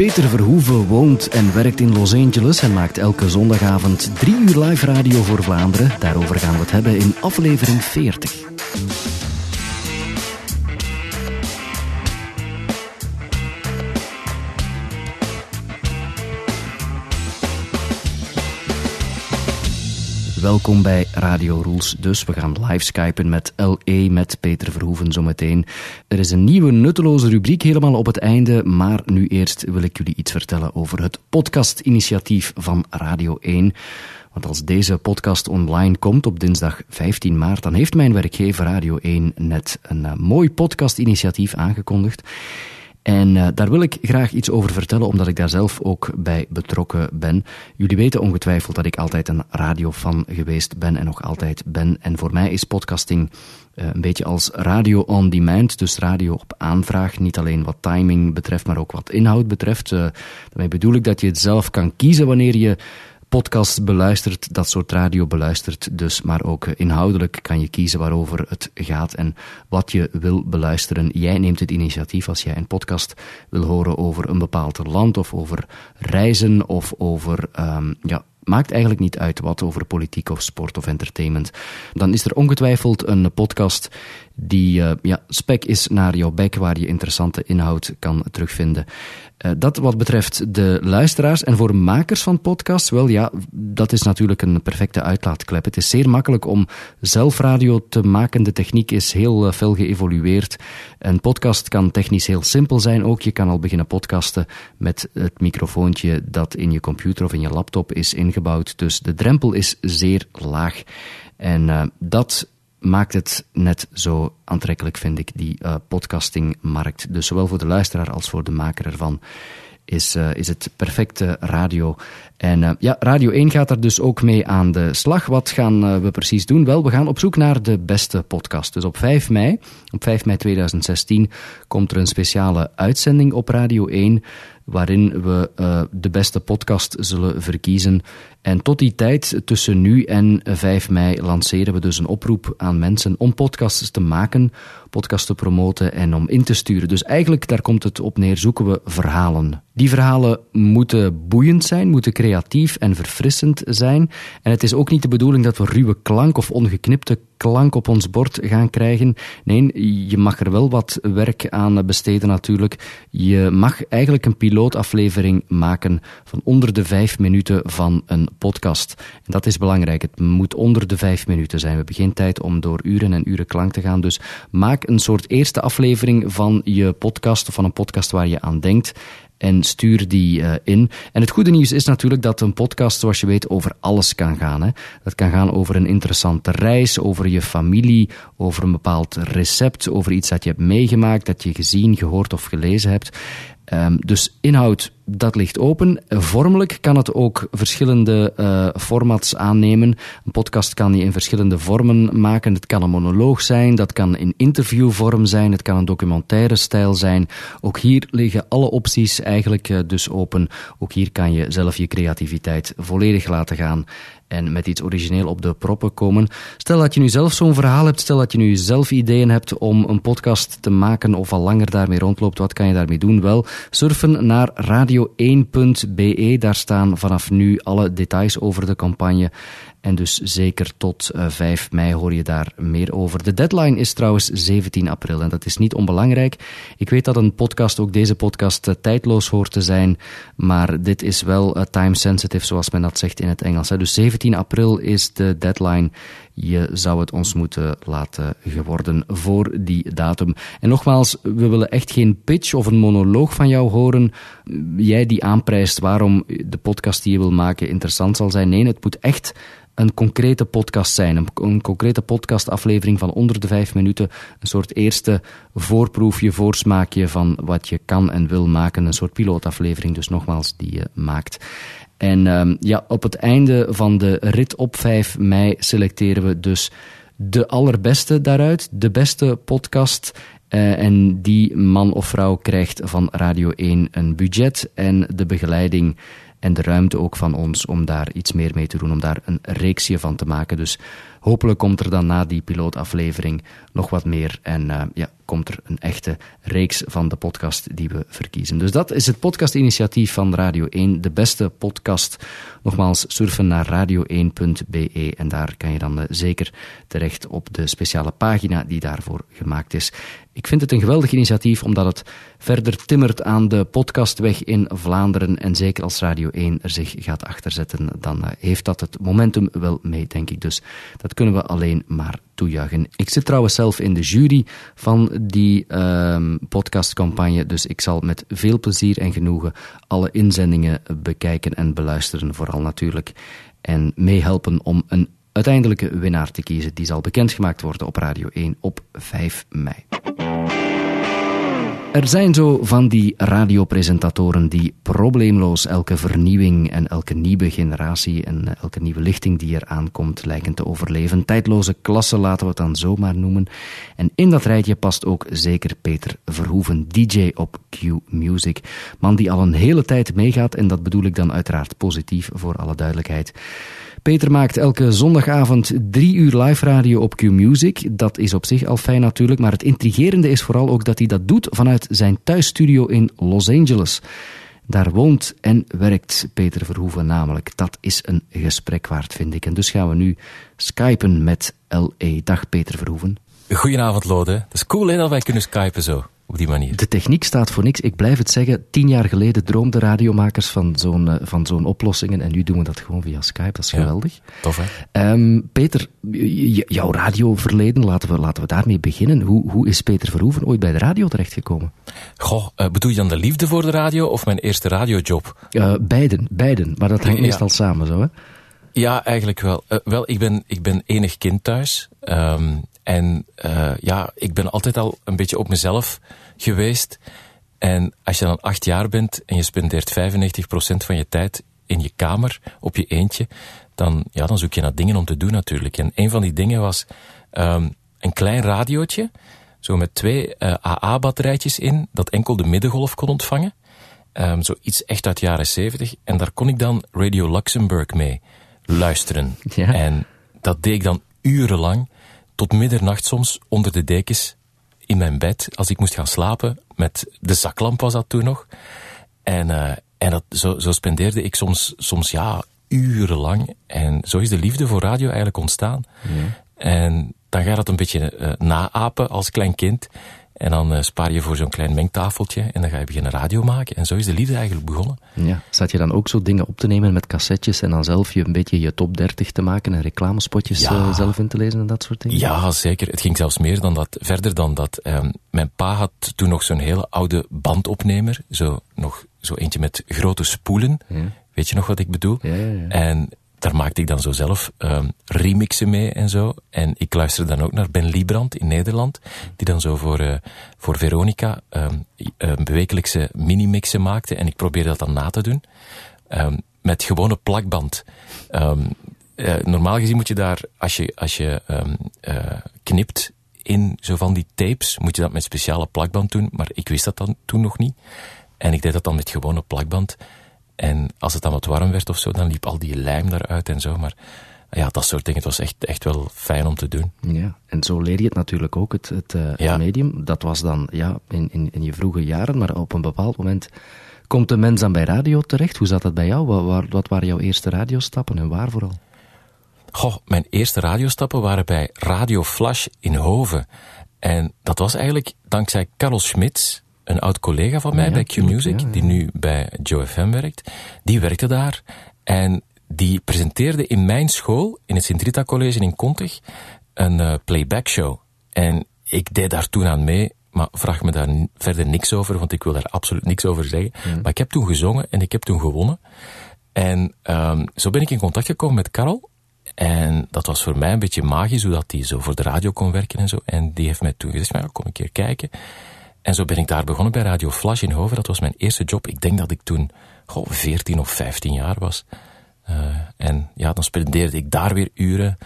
Peter Verhoeven woont en werkt in Los Angeles en maakt elke zondagavond drie uur live radio voor Vlaanderen. Daarover gaan we het hebben in aflevering 40. Welkom bij Radio Rules. Dus we gaan live skypen met LE, met Peter Verhoeven zometeen. Er is een nieuwe nutteloze rubriek helemaal op het einde, maar nu eerst wil ik jullie iets vertellen over het podcastinitiatief van Radio 1. Want als deze podcast online komt op dinsdag 15 maart, dan heeft mijn werkgever Radio 1 net een uh, mooi podcastinitiatief aangekondigd. En uh, daar wil ik graag iets over vertellen, omdat ik daar zelf ook bij betrokken ben. Jullie weten ongetwijfeld dat ik altijd een radiofan geweest ben en nog altijd ben. En voor mij is podcasting uh, een beetje als radio on demand, dus radio op aanvraag. Niet alleen wat timing betreft, maar ook wat inhoud betreft. Uh, daarmee bedoel ik dat je het zelf kan kiezen wanneer je podcast beluistert, dat soort radio beluistert dus, maar ook inhoudelijk kan je kiezen waarover het gaat en wat je wil beluisteren. Jij neemt het initiatief als jij een podcast wil horen over een bepaald land of over reizen of over um, ja, maakt eigenlijk niet uit wat over politiek of sport of entertainment. Dan is er ongetwijfeld een podcast die uh, ja, spek is naar jouw bek, waar je interessante inhoud kan terugvinden. Uh, dat wat betreft de luisteraars en voor makers van podcasts, wel ja, dat is natuurlijk een perfecte uitlaatklep. Het is zeer makkelijk om zelf radio te maken. De techniek is heel uh, fel geëvolueerd. Een podcast kan technisch heel simpel zijn ook. Je kan al beginnen podcasten met het microfoontje dat in je computer of in je laptop is ingebouwd. Dus de drempel is zeer laag. En uh, dat maakt het net zo aantrekkelijk, vind ik, die uh, podcastingmarkt. Dus zowel voor de luisteraar als voor de maker ervan is, uh, is het perfecte radio. En uh, ja, Radio 1 gaat er dus ook mee aan de slag. Wat gaan we precies doen? Wel, we gaan op zoek naar de beste podcast. Dus op 5 mei, op 5 mei 2016, komt er een speciale uitzending op Radio 1 waarin we de beste podcast zullen verkiezen. En tot die tijd, tussen nu en 5 mei, lanceren we dus een oproep aan mensen om podcasts te maken, podcasts te promoten en om in te sturen. Dus eigenlijk, daar komt het op neer, zoeken we verhalen. Die verhalen moeten boeiend zijn, moeten creatief en verfrissend zijn. En het is ook niet de bedoeling dat we ruwe klank of ongeknipte klank op ons bord gaan krijgen. Nee, je mag er wel wat werk aan besteden natuurlijk. Je mag eigenlijk een pilootaflevering maken van onder de vijf minuten van een podcast. En dat is belangrijk. Het moet onder de vijf minuten zijn. We geen tijd om door uren en uren klank te gaan. Dus maak een soort eerste aflevering van je podcast of van een podcast waar je aan denkt en stuur die uh, in. En het goede nieuws is natuurlijk dat een podcast, zoals je weet, over alles kan gaan. Hè. Dat kan gaan over een interessante reis, over je familie, over een bepaald recept, over iets dat je hebt meegemaakt, dat je gezien, gehoord of gelezen hebt. Um, dus inhoud, dat ligt open. Vormelijk kan het ook verschillende uh, formats aannemen. Een podcast kan je in verschillende vormen maken. Het kan een monoloog zijn, dat kan in interviewvorm zijn, het kan een documentaire stijl zijn. Ook hier liggen alle opties eigenlijk uh, dus open. Ook hier kan je zelf je creativiteit volledig laten gaan en met iets origineel op de proppen komen. Stel dat je nu zelf zo'n verhaal hebt, stel dat je nu zelf ideeën hebt om een podcast te maken of al langer daarmee rondloopt, wat kan je daarmee doen? Wel, surfen naar radio1.be, daar staan vanaf nu alle details over de campagne. En dus zeker tot uh, 5 mei hoor je daar meer over. De deadline is trouwens 17 april en dat is niet onbelangrijk. Ik weet dat een podcast, ook deze podcast, uh, tijdloos hoort te zijn, maar dit is wel uh, time sensitive, zoals men dat zegt in het Engels. Dus 17 april is de deadline. Je zou het ons moeten laten geworden voor die datum. En nogmaals, we willen echt geen pitch of een monoloog van jou horen. Jij die aanprijst waarom de podcast die je wil maken interessant zal zijn. Nee, het moet echt een concrete podcast zijn. Een, een, concrete podcastaflevering van onder de vijf minuten. Een soort eerste voorproefje, voorsmaakje van wat je kan en wil maken. Een soort pilootaflevering, dus nogmaals, die je maakt. En um, ja, op het einde van de rit op 5 mei selecteren we dus de allerbeste daaruit, de beste podcast. Uh, en die man of vrouw krijgt van Radio 1 een budget en de begeleiding en de ruimte ook van ons om daar iets meer mee te doen, om daar een reeksje van te maken. Dus hopelijk komt er dan na die pilootaflevering nog wat meer. En uh, ja, komt er een echte reeks van de podcast die we verkiezen. Dus dat is het podcastinitiatief van Radio 1, de beste podcast. Nogmaals, surfen naar radio1.be en daar kan je dan zeker terecht op de speciale pagina die daarvoor gemaakt is. Ik vind het een geweldig initiatief omdat het verder timmert aan de podcastweg in Vlaanderen. En zeker als Radio 1 er zich gaat achterzetten, dan eh, heeft dat het momentum wel mee, denk ik. Dus dat kunnen we alleen maar Ik zit trouwens zelf in de jury van die uh, podcastcampagne, dus ik zal met veel plezier en genoegen alle inzendingen bekijken en beluisteren, vooral natuurlijk. En meehelpen om een uiteindelijke winnaar te kiezen. Die zal bekendgemaakt worden op Radio 1 op 5 mei. Er zijn zo van die radiopresentatoren die probleemloos elke vernieuwing en elke nieuwe generatie en elke nieuwe lichting die er aankomt lijken te overleven. Tijdloze klassen laten we het dan zomaar noemen. En in dat rijtje past ook zeker Peter Verhoeven, DJ op Q Music. Man die al een hele tijd meegaat en dat bedoel ik dan uiteraard positief voor alle duidelijkheid. Peter maakt elke zondagavond drie uur live radio op Q-Music. Dat is op zich al fijn natuurlijk, maar het intrigerende is vooral ook dat hij dat doet vanuit zijn thuisstudio in Los Angeles. Daar woont en werkt Peter Verhoeven namelijk. Dat is een gesprek waard, vind ik. En dus gaan we nu skypen met L.E. Dag Peter Verhoeven. Goedenavond Lode. Dat is cool hè, dat wij kunnen skypen zo op die manier. De techniek staat voor niks. Ik blijf het zeggen. Tien jaar geleden droomden radiomakers van zo'n uh, van zo'n oplossingen. En nu doen we dat gewoon via Skype. Dat is geweldig. tof, hè? Um, Peter, jouw radioverleden, laten we, laten we daarmee beginnen. Hoe, hoe is Peter Verhoeven ooit bij de radio terechtgekomen? Goh, uh, bedoel je dan de liefde voor de radio of mijn eerste radiojob? Uh, beiden, beiden. Maar dat hangt ja. meestal samen, zo, hè? Ja, eigenlijk wel. wel, ik ben, ik ben enig kind thuis. Um, en uh, ja, ik ben altijd al een beetje op mezelf geweest. En als je dan acht jaar bent en je spendeert 95% van je tijd in je kamer op je eentje, dan, ja, dan zoek je naar dingen om te doen natuurlijk. En een van die dingen was um, een klein radiootje, zo met twee uh, AA-batterijtjes in, dat enkel de middengolf kon ontvangen. Um, zo iets echt uit de jaren 70. En daar kon ik dan Radio Luxemburg mee luisteren. Ja. En dat deed ik dan urenlang tot middernacht soms onder de dekens in mijn bed als ik moest gaan slapen. Met de zaklamp was dat toen nog. En, uh, en dat, zo, zo spendeerde ik soms, soms ja, urenlang. En zo is de liefde voor radio eigenlijk ontstaan. Ja. En dan ga je dat een beetje uh, naapen als klein kind. En dan uh, spaar je voor zo'n klein mengtafeltje en dan ga je beginnen radio maken. En zo is de liefde eigenlijk begonnen. Ja, zat je dan ook zo dingen op te nemen met cassettes en dan zelf je een beetje je top 30 te maken en reclamespotjes ja. uh, zelf in te lezen en dat soort dingen? Ja, zeker. Het ging zelfs meer dan dat, verder dan dat. Um, mijn pa had toen nog zo'n hele oude bandopnemer, zo, nog zo eentje met grote spoelen. Ja. Weet je nog wat ik bedoel? Ja, ja, ja. En daar maakte ik dan zo zelf um, remixen mee en zo. En ik luister dan ook naar Ben Liebrand in Nederland, die dan zo voor, uh, voor Veronica um, um, bewekelijkse minimixen maakte. En ik probeerde dat dan na te doen. Um, met gewone plakband. Uh, normaal gezien moet je daar, als je, als je knipt in zo van die tapes, moet je dat met speciale plakband doen. Maar ik wist dat dan toen nog niet. En ik deed dat dan met gewone plakband. En als het dan wat warm werd of zo, dan liep al die lijm daaruit en zo. Maar ja, dat soort dingen, het was echt, echt wel fijn om te doen. Ja, en zo leer je het natuurlijk ook, het, het uh, ja. medium. Dat was dan ja, in, in, in je vroege jaren, maar op een bepaald moment komt de mens dan bij radio terecht. Hoe zat dat bij jou? Wat, wat, wat waren jouw eerste radiostappen en waar vooral? Goh, mijn eerste radiostappen waren bij Radio Flash in Hoven. En dat was eigenlijk dankzij Karel Schmitz, een oud collega van mij ja, bij Q-Music, ja, ja. die nu bij Joe FM werkt, die werkte daar. En die presenteerde in mijn school, in het Sint-Rita College in Kontig, een uh, playback show. En ik deed daar toen aan mee, maar vraag me daar verder niks over, want ik wil daar absoluut niks over zeggen. Maar ik heb toen gezongen en ik heb toen gewonnen. En um, zo ben ik in contact gekomen met Karel. En dat was voor mij een beetje magisch, hoe dat hij zo voor de radio kon werken en zo. En die heeft mij toen gezegd, maar kom een keer kijken. En zo ben ik daar begonnen bij Radio Flash in Hoven. Dat was mijn eerste job. Ik denk dat ik toen goh, 14 of 15 jaar was. Uh, en ja, dan spendeerde ik daar weer uren.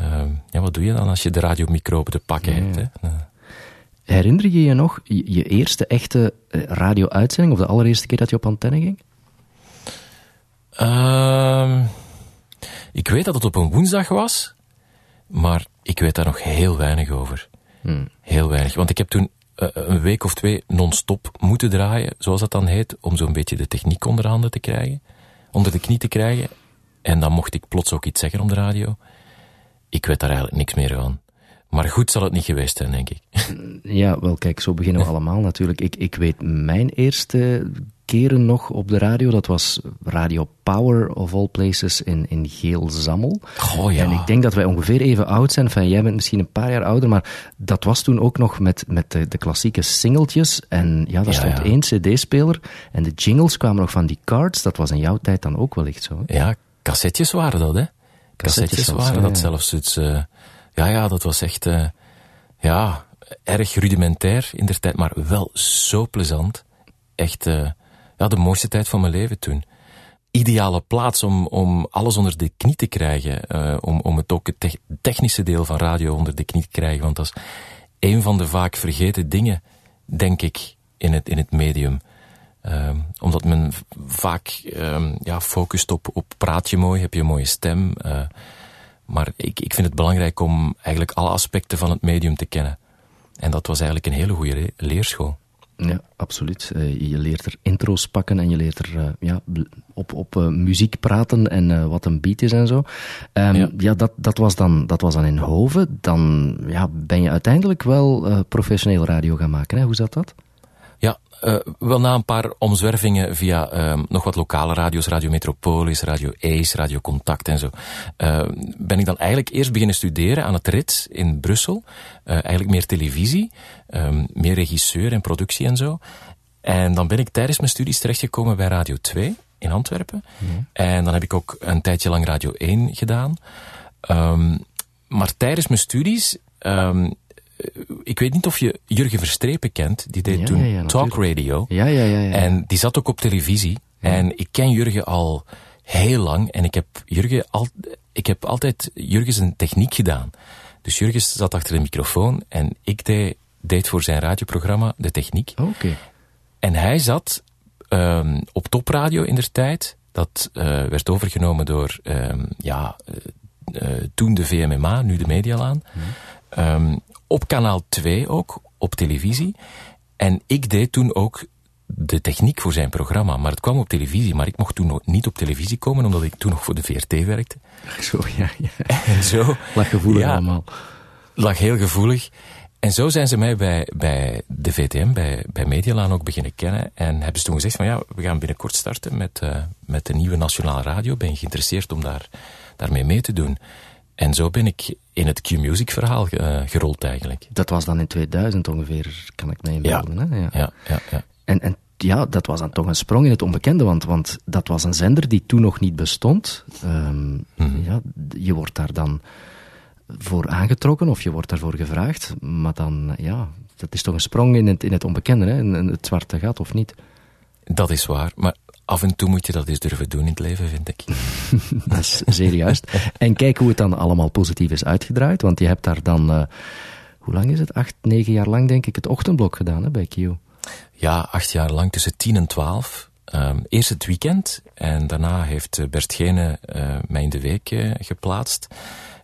Uh, ja, wat doe je dan als je de radiomicro te pakken ja. hebt? Hè? Uh. Herinner je je nog je, je eerste echte eh, radio-uitzending of de allereerste keer dat je op antenne ging? Uh, ik weet dat het op een woensdag was, maar ik weet daar nog heel weinig over. Hmm. Heel weinig. Want ik heb toen een week of twee non-stop moeten draaien, zoals dat dan heet, om zo'n beetje de techniek onder handen te krijgen, onder de knie te krijgen. En dan mocht ik plots ook iets zeggen om de radio. Ik weet daar eigenlijk niks meer van. Maar goed zal het niet geweest zijn, denk ik. Ja, wel kijk, zo beginnen we allemaal natuurlijk. Ik, ik weet mijn eerste keren nog op de radio. Dat was Radio Power of all places in, in Geel-Zammel. Oh, ja. En ik denk dat wij ongeveer even oud zijn. Enfin, jij bent misschien een paar jaar ouder, maar dat was toen ook nog met, met de, de klassieke singeltjes. En ja, daar stond één cd-speler. En de jingles kwamen nog van die cards. Dat was in jouw tijd dan ook wellicht zo. Ja, cassettes waren dat, hè? Cassettes, waren dat zelfs. Het, uh, ja, ja, dat was echt... Uh, ja, erg rudimentair in der tijd, maar wel zo plezant. Echt... Uh, ja, de mooiste tijd van mijn leven toen. Ideale plaats om, om alles onder de knie te krijgen. Uh, om, om het ook het technische deel van radio onder de knie te krijgen. Want dat is een van de vaak vergeten dingen, denk ik, in het, in het medium. Uh, omdat men vaak uh, ja, focust op, op praat je mooi, heb je een mooie stem. Maar ik, ik vind het belangrijk om eigenlijk alle aspecten van het medium te kennen. En dat was eigenlijk een hele goede leerschool. Ja, absoluut. Uh, je leert er intro's pakken en je leert er uh, ja, op, op uh, muziek praten en wat een beat is en zo. Um, ja, ja dat, dat, was dan, dat was dan in Hoven. Dan ja, ben je uiteindelijk wel professioneel radio gaan maken. Hè? Hoe zat dat? Uh, wel na een paar omzwervingen via uh, nog wat lokale radio's, Radio Metropolis, Radio Ace, Radio Contact en zo, uh, ben ik dan eigenlijk eerst beginnen studeren aan het RIT in Brussel. eigenlijk meer televisie, um, meer regisseur en productie en zo. En dan ben ik tijdens mijn studies terechtgekomen bij Radio 2 in Antwerpen. Mm. En dan heb ik ook een tijdje lang Radio 1 gedaan. Um, maar tijdens mijn studies um, ik weet niet of je Jurgen Verstrepen kent. Die deed toen Talk Radio. Ja, ja, ja, ja, En die zat ook op televisie. En ik ken Jurgen al heel lang. En ik heb, Jurgen al, ik heb altijd Jurgen zijn techniek gedaan. Dus Jurgen zat achter de microfoon. En ik deed, deed voor zijn radioprogramma de techniek. Oké. En hij zat um, op topradio in der tijd. Dat uh, werd overgenomen door um, ja, uh, toen de VMMA, nu de Medialaan. Um, op kanaal 2 ook, op televisie. En ik deed toen ook de techniek voor zijn programma. Maar het kwam op televisie, maar ik mocht toen nog niet op televisie komen, omdat ik toen nog voor de VRT werkte. Zo, ja, ja. En zo... Lag gevoelig ja, allemaal. Lag heel gevoelig. En zo zijn ze mij bij, bij de VTM, bij, bij Medialaan ook beginnen kennen. En hebben ze toen gezegd van ja, we gaan binnenkort starten met, uh, met de nieuwe nationale radio. Ben je geïnteresseerd om daar, daarmee mee te doen? En zo ben ik in het Q-Music verhaal uh, gerold eigenlijk. Dat was dan in 2000 ongeveer, kan ik me inbeelden. Ja. Hè? Ja. Ja, ja, ja. En, en ja, dat was dan toch een sprong in het onbekende, want, want dat was een zender die toen nog niet bestond. Um, mm -hmm. ja, je wordt daar dan voor aangetrokken of je wordt daarvoor gevraagd, maar dan, ja, dat is toch een sprong in het, in het onbekende, hè? In, in het zwarte gat of niet? Dat is waar, maar af en toe moet je dat eens durven doen in het leven, vind ik. dat is zeer juist. En kijk hoe het dan allemaal positief is uitgedraaid, want je hebt daar dan, uh, hoe lang is het? Acht, negen jaar lang denk ik het ochtendblok gedaan hè, bij Q. Ja, acht jaar lang, tussen tien en twaalf. Um, eerst het weekend en daarna heeft eh, Bert Gene uh, mij in de week uh, geplaatst.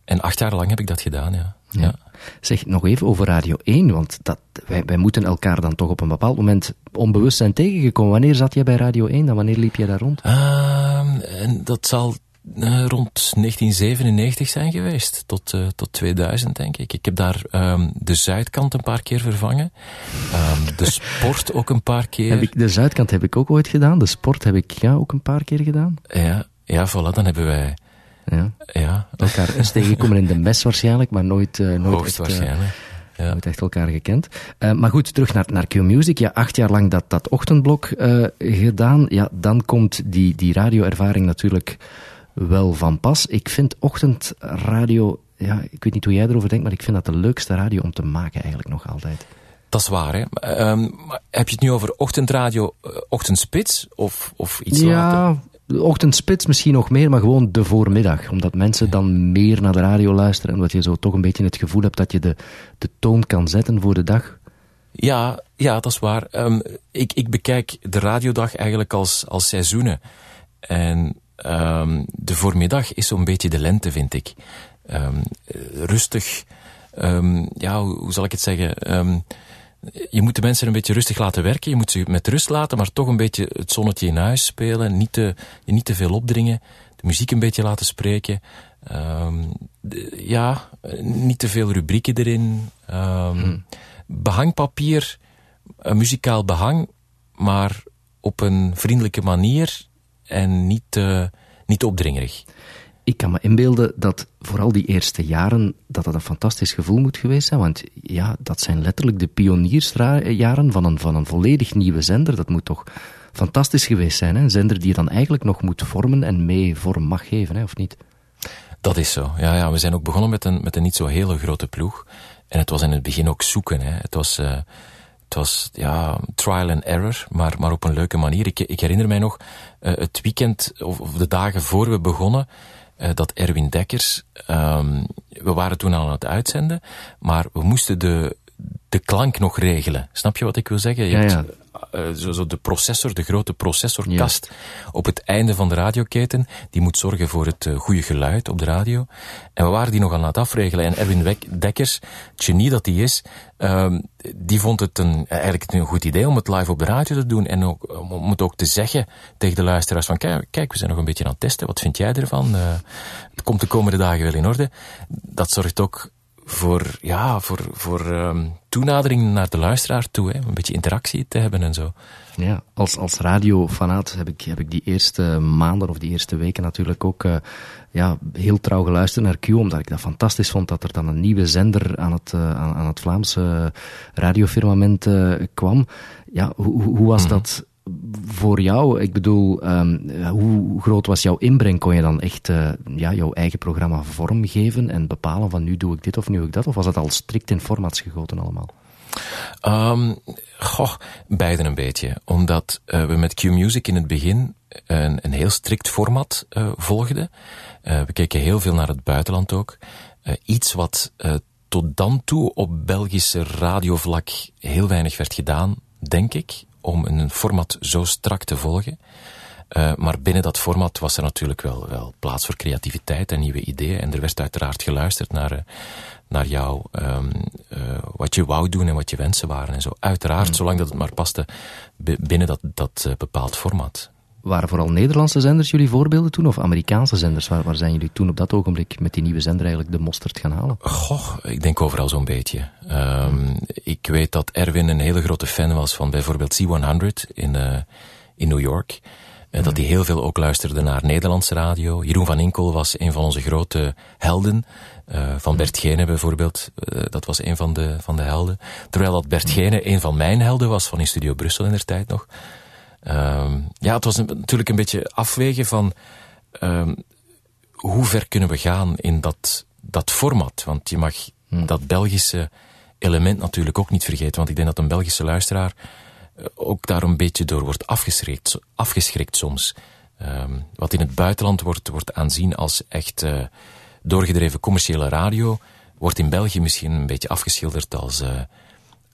En acht jaar lang heb ik dat gedaan, ja. ja. ja. Zeg, nog even over Radio 1, want dat, wij, wij moeten elkaar dan toch op een bepaald moment onbewust zijn tegengekomen. Wanneer zat jij bij Radio 1 dan? Wanneer liep je daar rond? Uh, en dat zal uh, rond 1997 zijn geweest, tot, uh, tot 2000 denk ik. Ik heb daar um, de zuidkant een paar keer vervangen, um, de sport ook een paar keer. Heb ik, de zuidkant heb ik ook ooit gedaan, de sport heb ik ja, ook een paar keer gedaan. Ja, ja voilà, dan hebben wij... Ja. ja. Elkaar eens tegengekomen in de mes waarschijnlijk, maar nooit, uh, nooit, echt, waarschijnlijk. Ja. nooit echt elkaar gekend. Uh, maar goed, terug naar, naar Q-Music. Ja, acht jaar lang dat, dat ochtendblok gedaan. Ja, dan komt die, die radioervaring natuurlijk wel van pas. Ik vind ochtendradio, ja, ik weet niet hoe jij erover denkt, maar ik vind dat de leukste radio om te maken eigenlijk nog altijd. Dat is waar, hè. Um, heb je het nu over ochtendradio, ochtendspits of, of iets ja, later? De ochtendspits misschien nog meer, maar gewoon de voormiddag. Omdat mensen dan meer naar de radio luisteren. En dat je zo toch een beetje het gevoel hebt dat je de, de toon kan zetten voor de dag. Ja, ja dat is waar. Um, ik, ik bekijk de radiodag eigenlijk als, als seizoenen. En um, de voormiddag is zo'n beetje de lente, vind ik. Um, rustig, ja, hoe, hoe, zal ik het zeggen? Je moet de mensen een beetje rustig laten werken. Je moet ze met rust laten, maar toch een beetje het zonnetje in huis spelen. Niet te, niet te veel opdringen. De muziek een beetje laten spreken. Um, ja, niet te veel rubrieken erin. Um, Behangpapier, een muzikaal behang, maar op een vriendelijke manier en niet, uh, niet opdringerig. Ik kan me inbeelden dat vooral die eerste jaren, dat dat een fantastisch gevoel moet geweest zijn. Want ja, dat zijn letterlijk de pioniersjaren van een, van een volledig nieuwe zender. Dat moet toch fantastisch geweest zijn. Hè? Een zender die je dan eigenlijk nog moet vormen en mee vorm mag geven, hè? of niet? Dat is zo. Ja, ja, we zijn ook begonnen met een, met een niet zo hele grote ploeg. En het was in het begin ook zoeken. Hè. Het was... Uh, het was ja, trial and error, maar, maar op een leuke manier. Ik, ik herinner mij nog uh, het weekend of, de dagen voor we begonnen, uh, dat Erwin Dekkers, um, we waren toen al aan het uitzenden, maar we moesten de, de klank nog regelen. Snap je wat ik wil zeggen? Je ja, ja. Uh, zo, zo, de processor, de grote processorkast ja. op het einde van de radioketen, die moet zorgen voor het uh, goede geluid op de radio. En we waren die nog aan het afregelen. En Erwin Dekkers, het genie dat hij is, uh, die vond het een, eigenlijk een goed idee om het live op de radio te doen. En ook, om het ook te zeggen tegen de luisteraars van, kijk, kijk we zijn nog een beetje aan het testen. Wat vind jij ervan? Het komt de komende dagen wel in orde. Dat zorgt ook voor, ja, voor, voor um, toenadering naar de luisteraar toe. Hè? Een beetje interactie te hebben en zo. Ja, als, als radiofanaat heb ik, heb ik die eerste maanden of die eerste weken natuurlijk ook uh, ja, heel trouw geluisterd naar Q, omdat ik dat fantastisch vond dat er dan een nieuwe zender aan het, uh, aan, aan, het Vlaamse radiofirmament uh, kwam. Ja, hoe, hoe was mm -hmm. dat voor jou, ik bedoel, um, hoe groot was jouw inbreng? Kon je dan echt uh, ja, jouw eigen programma vormgeven en bepalen van nu doe ik dit of nu doe ik dat? Of was dat al strikt in formats gegoten allemaal? Um, goh, beiden een beetje. Omdat uh, we met Q-Music in het begin een, een heel strikt format volgden. we keken heel veel naar het buitenland ook. iets wat tot dan toe op Belgische radiovlak heel weinig werd gedaan, denk ik om een format zo strak te volgen. Uh, maar binnen dat format was er natuurlijk wel, wel plaats voor creativiteit en nieuwe ideeën. En er werd uiteraard geluisterd naar, uh, naar jou, um, uh, wat je wou doen en wat je wensen waren en zo. Uiteraard, mm. zolang dat het maar paste binnen dat, dat bepaald format. Waren vooral Nederlandse zenders jullie voorbeelden toen? Of Amerikaanse zenders? Waar, waar zijn jullie toen op dat ogenblik met die nieuwe zender eigenlijk de mosterd gaan halen? Goh, ik denk overal zo'n beetje. Um, ik weet dat Erwin een hele grote fan was van bijvoorbeeld C100 in, uh, in New York. En dat hij heel veel ook luisterde naar Nederlandse radio. Jeroen van Inkel was een van onze grote helden. Uh, van Bert Gene bijvoorbeeld, uh, dat was een van de, van de helden. Terwijl dat Bert Gene een van mijn helden was van in Studio Brussel in der tijd nog. Um, ja, het was een, natuurlijk een beetje afwegen van um, hoe ver kunnen we gaan in dat, dat format. Want je mag hmm. dat Belgische element natuurlijk ook niet vergeten. Want ik denk dat een Belgische luisteraar uh, ook daar een beetje door wordt afgeschrikt, afgeschrikt soms. Um, wat in het buitenland wordt, wordt aanzien als echt uh, doorgedreven commerciële radio, wordt in België misschien een beetje afgeschilderd als, uh,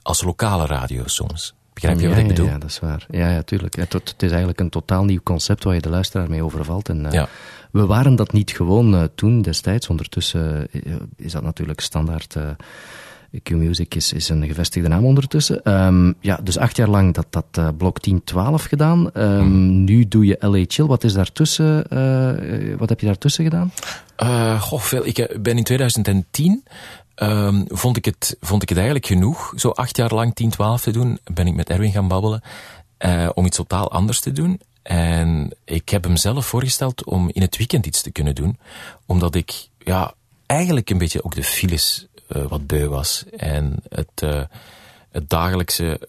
als lokale radio soms. Begrijp je ja, wat ik bedoel? Ja, dat is waar. Ja, ja tuurlijk. Het, het, is eigenlijk een totaal nieuw concept waar je de luisteraar mee overvalt. En, uh, ja. We waren dat niet gewoon uh, toen destijds. Ondertussen uh, is dat natuurlijk standaard. Q-Music is, is een gevestigde naam ondertussen. Um, ja, dus acht jaar lang dat, dat blok 10-12 gedaan. Um, mm. Nu doe je LA Chill. Wat is daartussen? wat heb je daartussen gedaan? goh, veel. Ik ben in 2010 Um, vond, ik het, vond ik het eigenlijk genoeg, zo acht jaar lang 10, 12 te doen. Ben ik met Erwin gaan babbelen uh, om iets totaal anders te doen. En ik heb hem zelf voorgesteld om in het weekend iets te kunnen doen. Omdat ik ja, eigenlijk een beetje ook de files uh, wat beu was. En het, uh, het dagelijkse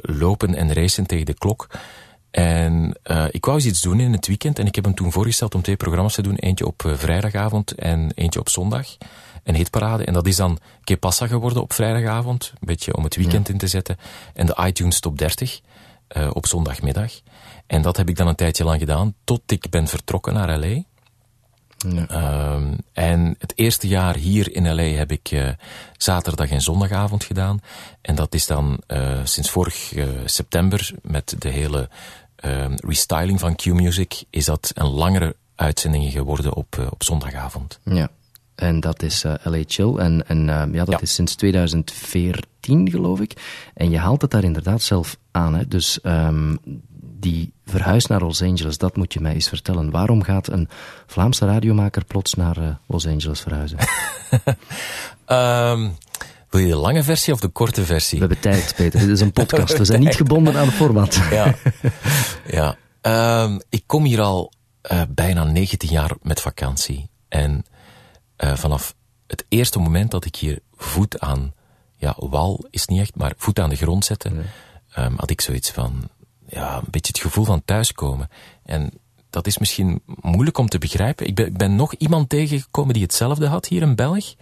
lopen en racen tegen de klok. En ik wou eens iets doen in het weekend. En ik heb hem toen voorgesteld om twee programma's te doen. Eentje op vrijdagavond en eentje op zondag een hitparade. En dat is dan Kepassa geworden op vrijdagavond. Een beetje om het weekend ja. in te zetten. En de iTunes Top 30 uh, op zondagmiddag. En dat heb ik dan een tijdje lang gedaan. Tot ik ben vertrokken naar L.A. Ja. Um, en het eerste jaar hier in L.A. heb ik uh, zaterdag en zondagavond gedaan. En dat is dan uh, sinds vorig september met de hele restyling van Q-Music... is dat een langere uitzending geworden op, op zondagavond. Ja. En dat is uh, LA Chill. En, en uh, ja, dat is sinds 2014, geloof ik. En je haalt het daar inderdaad zelf aan. Hè? Dus um, die verhuis naar Los Angeles, dat moet je mij eens vertellen. Waarom gaat een Vlaamse radiomaker plots naar uh, Los Angeles verhuizen? um, wil je de lange versie of de korte versie? We hebben tijd, Peter. Dit is een podcast. We zijn niet gebonden aan de format. ja. ja. Um, ik kom hier al bijna 19 jaar met vakantie. En uh, vanaf het eerste moment dat ik hier voet aan, ja, wal is niet echt, maar voet aan de grond zette, nee. um, had ik zoiets van, ja, een beetje het gevoel van thuiskomen. En dat is misschien moeilijk om te begrijpen. Ik ben, ik ben nog iemand tegengekomen die hetzelfde had hier in België.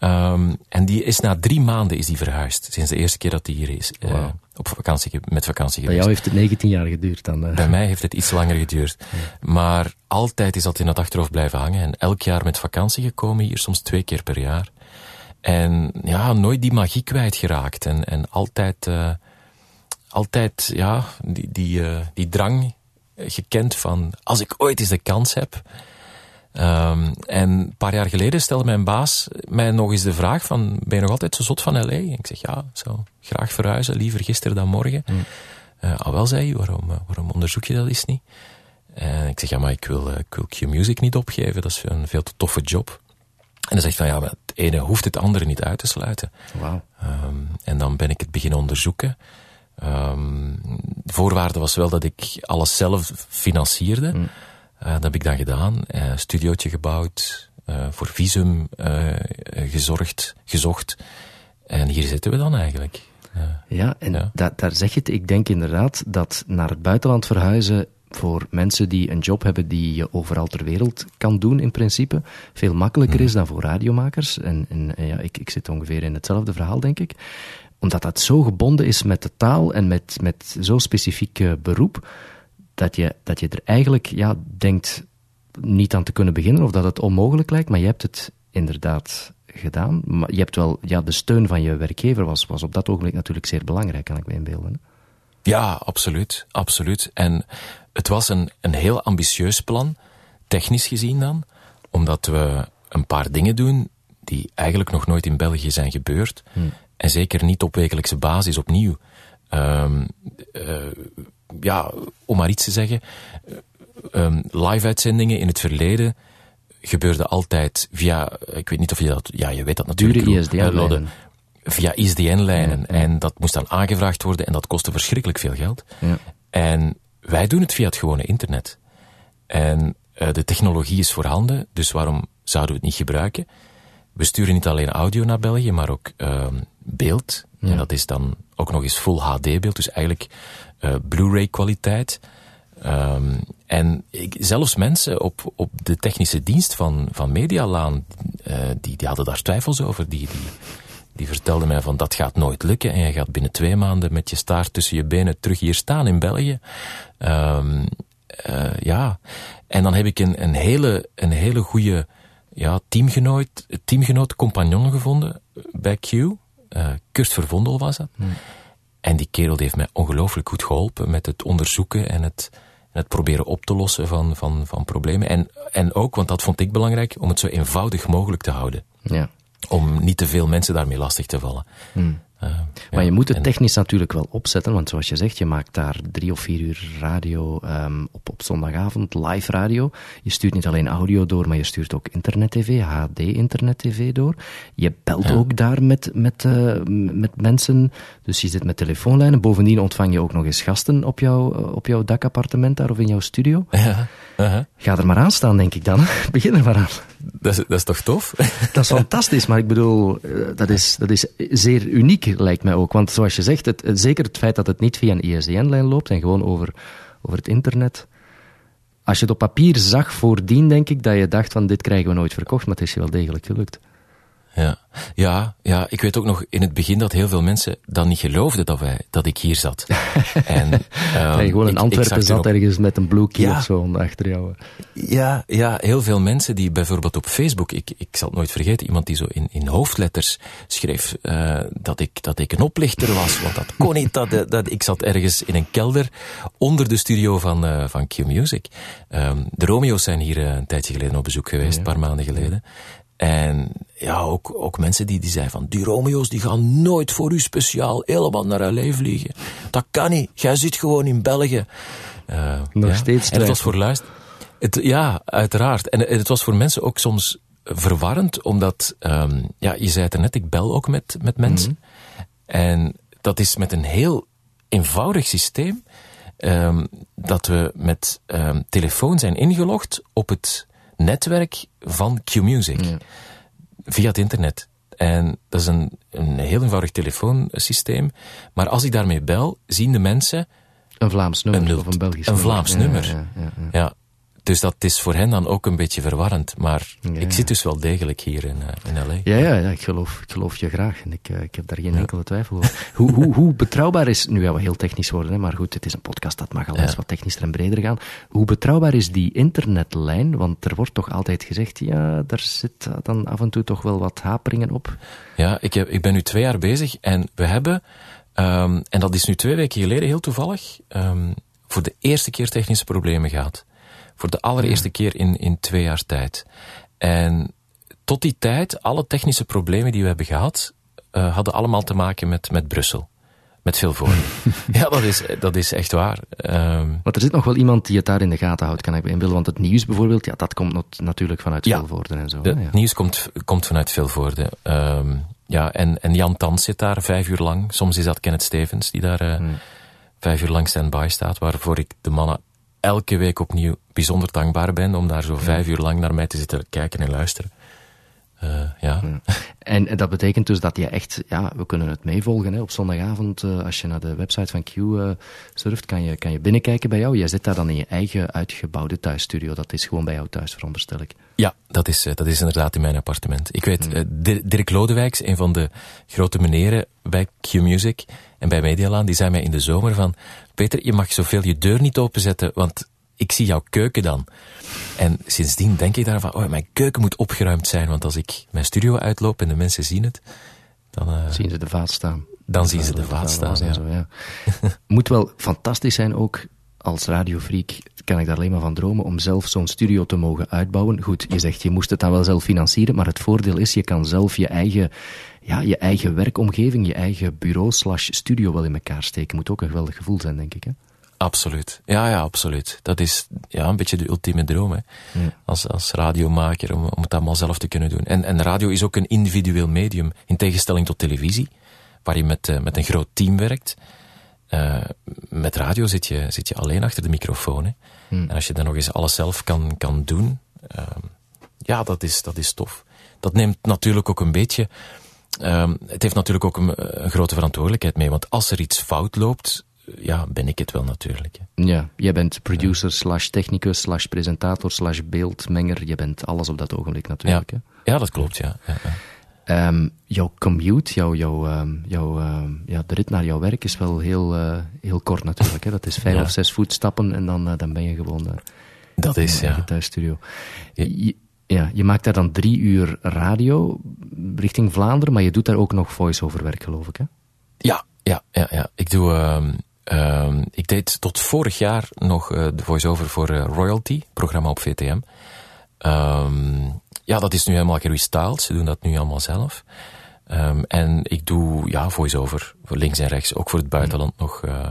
Um, en die is na drie maanden is die verhuisd. Sinds de eerste keer dat hij hier is. Wow. Uh, op vakantie, met vakantie geweest. Bij jou heeft het 19 jaar geduurd dan? Uh. Bij mij heeft het iets langer geduurd. Ja. Maar altijd is dat in het achterhoofd blijven hangen. En elk jaar met vakantie gekomen, hier soms twee keer per jaar. En ja, nooit die magie kwijtgeraakt. En, en altijd, uh, altijd ja, die, die, die drang gekend van... Als ik ooit eens de kans heb... Um, en een paar jaar geleden stelde mijn baas mij nog eens de vraag van, ben je nog altijd zo zot van L.A.? En ik zeg, ja, zo graag verhuizen, liever gisteren dan morgen. Mm. Uh, al wel, zei hij, waarom, uh, waarom onderzoek je dat eens niet? En ik zeg, ja, maar ik wil, uh, ik wil Q-Music niet opgeven, dat is een veel te toffe job. En hij zegt van, ja, maar het ene hoeft het andere niet uit te sluiten. Wow. Um, en dan ben ik het beginnen onderzoeken. Um, de voorwaarde was wel dat ik alles zelf financierde. Mm. Uh, dat heb ik dan gedaan. Uh, studiootje gebouwd, uh, voor visum gezorgd, gezocht. En hier zitten we dan eigenlijk. ja, en ja. Da daar zeg je het. Ik denk inderdaad dat naar het buitenland verhuizen voor mensen die een job hebben die je overal ter wereld kan doen in principe, veel makkelijker is dan voor radiomakers. En, en ja, ik, ik zit ongeveer in hetzelfde verhaal, denk ik. Omdat dat zo gebonden is met de taal en met, met zo'n specifiek beroep, dat je, dat je er eigenlijk ja, denkt niet aan te kunnen beginnen of dat het onmogelijk lijkt, maar je hebt het inderdaad gedaan. Maar je hebt wel, ja, de steun van je werkgever was, was op dat ogenblik natuurlijk zeer belangrijk, kan ik me inbeelden. Ja, absoluut, absoluut. En het was een, een heel ambitieus plan, technisch gezien dan, omdat we een paar dingen doen die eigenlijk nog nooit in België zijn gebeurd. Hmm. En zeker niet op wekelijkse basis opnieuw. Um, uh, ja, om maar iets te zeggen, um, live-uitzendingen in het verleden gebeurden altijd via, ik weet niet of je dat, ja, je weet dat natuurlijk. Dure ISDN-lijnen. Via ISDN-lijnen. Ja, ja. En dat moest dan aangevraagd worden en dat kostte verschrikkelijk veel geld. Ja. En wij doen het via het gewone internet. En uh, de technologie is voorhanden, dus waarom zouden we het niet gebruiken? We sturen niet alleen audio naar België, maar ook uh, beeld. En dat is dan ook nog eens full HD beeld, dus eigenlijk uh, Blu-ray kwaliteit. Um, en zelfs mensen op, op de technische dienst van, van Medialaan, uh, die, die hadden daar twijfels over. Die, die, die vertelden mij van dat gaat nooit lukken en je gaat binnen twee maanden met je staart tussen je benen terug hier staan in België. Um, uh, ja, en dan heb ik een, een hele, een hele goede ja, teamgenoot, teamgenoot, compagnon gevonden bij Q. Uh, Kurt Vervondel was dat. Hmm. En die kerel heeft mij ongelooflijk goed geholpen met het onderzoeken en het, en het proberen op te lossen van, van, van problemen. En, en ook, want dat vond ik belangrijk, om het zo eenvoudig mogelijk te houden. Ja. Om niet te veel mensen daarmee lastig te vallen. Hmm. Uh, maar ja, je moet het technisch en... natuurlijk wel opzetten, want zoals je zegt, je maakt daar drie of vier uur radio um, op, op zondagavond, live radio. Je stuurt niet alleen audio door, maar je stuurt ook internet-tv, HD-internet-tv door. Je belt ja. ook daar met, met, uh, met mensen, dus je zit met telefoonlijnen. Bovendien ontvang je ook nog eens gasten op, jou, op jouw dakappartement daar of in jouw studio. Ja. Uh -huh. Ga er maar aan staan, denk ik dan. Begin er maar aan. Dat is, dat is toch tof? dat is fantastisch, maar ik bedoel, dat is, dat is zeer uniek lijkt mij ook. Want zoals je zegt, het, zeker het feit dat het niet via een ISDN-lijn loopt en gewoon over, over het internet. Als je het op papier zag voordien, denk ik dat je dacht van dit krijgen we nooit verkocht, maar het is je wel degelijk gelukt. Ja. Ja, ja, ik weet ook nog in het begin dat heel veel mensen dan niet geloofden dat, wij, dat ik hier zat. en, um, ja, gewoon in Antwerpen zat ergens met een blue key ja, of zo achter jou. Ja, ja, heel veel mensen die bijvoorbeeld op Facebook, ik, ik zal het nooit vergeten, iemand die zo in, in hoofdletters schreef uh, dat, ik, dat ik een oplichter was, want dat kon niet. Dat, dat, ik zat ergens in een kelder onder de studio van, uh, van Q-Music. Um, de Romeo's zijn hier uh, een tijdje geleden op bezoek geweest, ja. een paar maanden geleden. En ja, ook, ook mensen die, die zeiden van, die Romeo's die gaan nooit voor u speciaal helemaal naar LA vliegen. Dat kan niet. Jij zit gewoon in België. Uh, Nog ja. steeds En het was voor luister... Het, ja, uiteraard. En het was voor mensen ook soms verwarrend, omdat, um, ja, je zei het er net, ik bel ook met, met mensen. Mm -hmm. En dat is met een heel eenvoudig systeem, um, dat we met um, telefoon zijn ingelogd op het netwerk van Q-Music. Ja. Via het internet. En dat is een, een heel eenvoudig telefoonsysteem. Maar als ik daarmee bel, zien de mensen... Een Vlaams nummer een, of een Belgisch een nummer. Vlaams nummer. Ja, ja, ja, Dus dat is voor hen dan ook een beetje verwarrend. Maar ik zit dus wel degelijk hier in, uh, in L.A. Ja, ja, ja ik, geloof, ik geloof je graag. En ik, uh, ik heb daar geen enkele twijfel over. hoe, hoe, hoe betrouwbaar is... Nu gaan we heel technisch worden, hè, maar goed, het is een podcast, dat mag al eens wat technischer en breder gaan. Hoe betrouwbaar is die internetlijn? Want er wordt toch altijd gezegd, ja, daar zit dan af en toe toch wel wat haperingen op. Ja, ik, heb, ik ben nu twee jaar bezig en we hebben... Um, en dat is nu twee weken geleden heel toevallig... Um, voor de eerste keer technische problemen gehad. Voor de allereerste keer in, in twee jaar tijd. En tot die tijd, alle technische problemen die we hebben gehad, uh, hadden allemaal te maken met, met Brussel. Met veel voor. ja, dat is, dat is echt waar. Um, Want er zit nog wel iemand die het daar in de gaten houdt, kan ik inbeelden. Want het nieuws bijvoorbeeld, ja, dat komt not, natuurlijk vanuit ja, Vilvoorde en zo. Het ja. nieuws komt, komt vanuit Vilvoorde. Um, ja, en, en Jan Tans zit daar vijf uur lang. Soms is dat Kenneth Stevens die daar uh, hmm. vijf uur lang stand-by staat. Waarvoor ik de mannen elke week opnieuw bijzonder dankbaar ben om daar zo vijf uur lang naar mij te zitten kijken en luisteren. Uh, ja. En dat betekent dus dat je echt, ja, we kunnen het meevolgen. Hè. Op zondagavond, uh, als je naar de website van Q uh, surft, kan je, kan je binnenkijken bij jou. Jij zit daar dan in je eigen uitgebouwde thuisstudio. Dat is gewoon bij jou thuis, veronderstel ik. Ja, dat is, dat is inderdaad in mijn appartement. Ik weet, hmm. Dirk Lodewijks, een van de grote meneren bij Q Music en bij Medialaan, die zei mij in de zomer van, Peter, je mag zoveel je deur niet openzetten, want ik zie jouw keuken dan. En sindsdien denk ik daarvan, oh, mijn keuken moet opgeruimd zijn, want als ik mijn studio uitloop en de mensen zien het, dan... Uh, zien ze de vaat staan. Dan zien ze de vaat staan, ja. Zo, ja. moet wel fantastisch zijn ook, als radiofreak kan ik daar alleen maar van dromen, om zelf zo'n studio te mogen uitbouwen. Goed, je zegt, je moest het dan wel zelf financieren, maar het voordeel is, je kan zelf je eigen, ja, je eigen werkomgeving, je eigen bureau slash studio wel in elkaar steken. Moet ook een geweldig gevoel zijn, denk ik, hè? Absoluut. Ja, ja, absoluut. Dat is ja, een beetje de ultieme droom, hè. Ja. Als, als radiomaker, om, om het allemaal zelf te kunnen doen. En, en radio is ook een individueel medium, in tegenstelling tot televisie, waar je met, uh, met een groot team werkt. Uh, met radio zit je, zit je alleen achter de microfoon, hè. Hmm. En als je dan nog eens alles zelf kan, kan doen, uh, ja, dat is, dat is tof. Dat neemt natuurlijk ook een beetje... Um, het heeft natuurlijk ook een, een grote verantwoordelijkheid mee, want als er iets fout loopt, ja, ben ik het wel natuurlijk. Hè. Ja, jij bent producer slash technicus slash presentator slash beeldmenger. Je bent alles op dat ogenblik natuurlijk. Ja, hè. ja dat klopt, ja. ja, ja. Um, jouw commute, jouw, jouw, jouw, um, ja, de rit naar jouw werk is wel heel, uh, heel kort natuurlijk. Hè. Dat is vijf of zes voetstappen en dan, uh, dan ben je gewoon uh, Dat is, ja. thuisstudio. Je, ja, je maakt daar dan drie uur radio richting Vlaanderen, maar je doet daar ook nog voice-over werk, geloof ik, hè? Ja, ja, ja, ja. Ik doe... Um, um, ik deed tot vorig jaar nog uh, de voice-over voor uh, Royalty, programma op VTM. Um, ja, dat is nu helemaal gerestyled. Ze doen dat nu allemaal zelf. Um, en ik doe ja, voice-over voor links en rechts, ook voor het buitenland nog. Uh,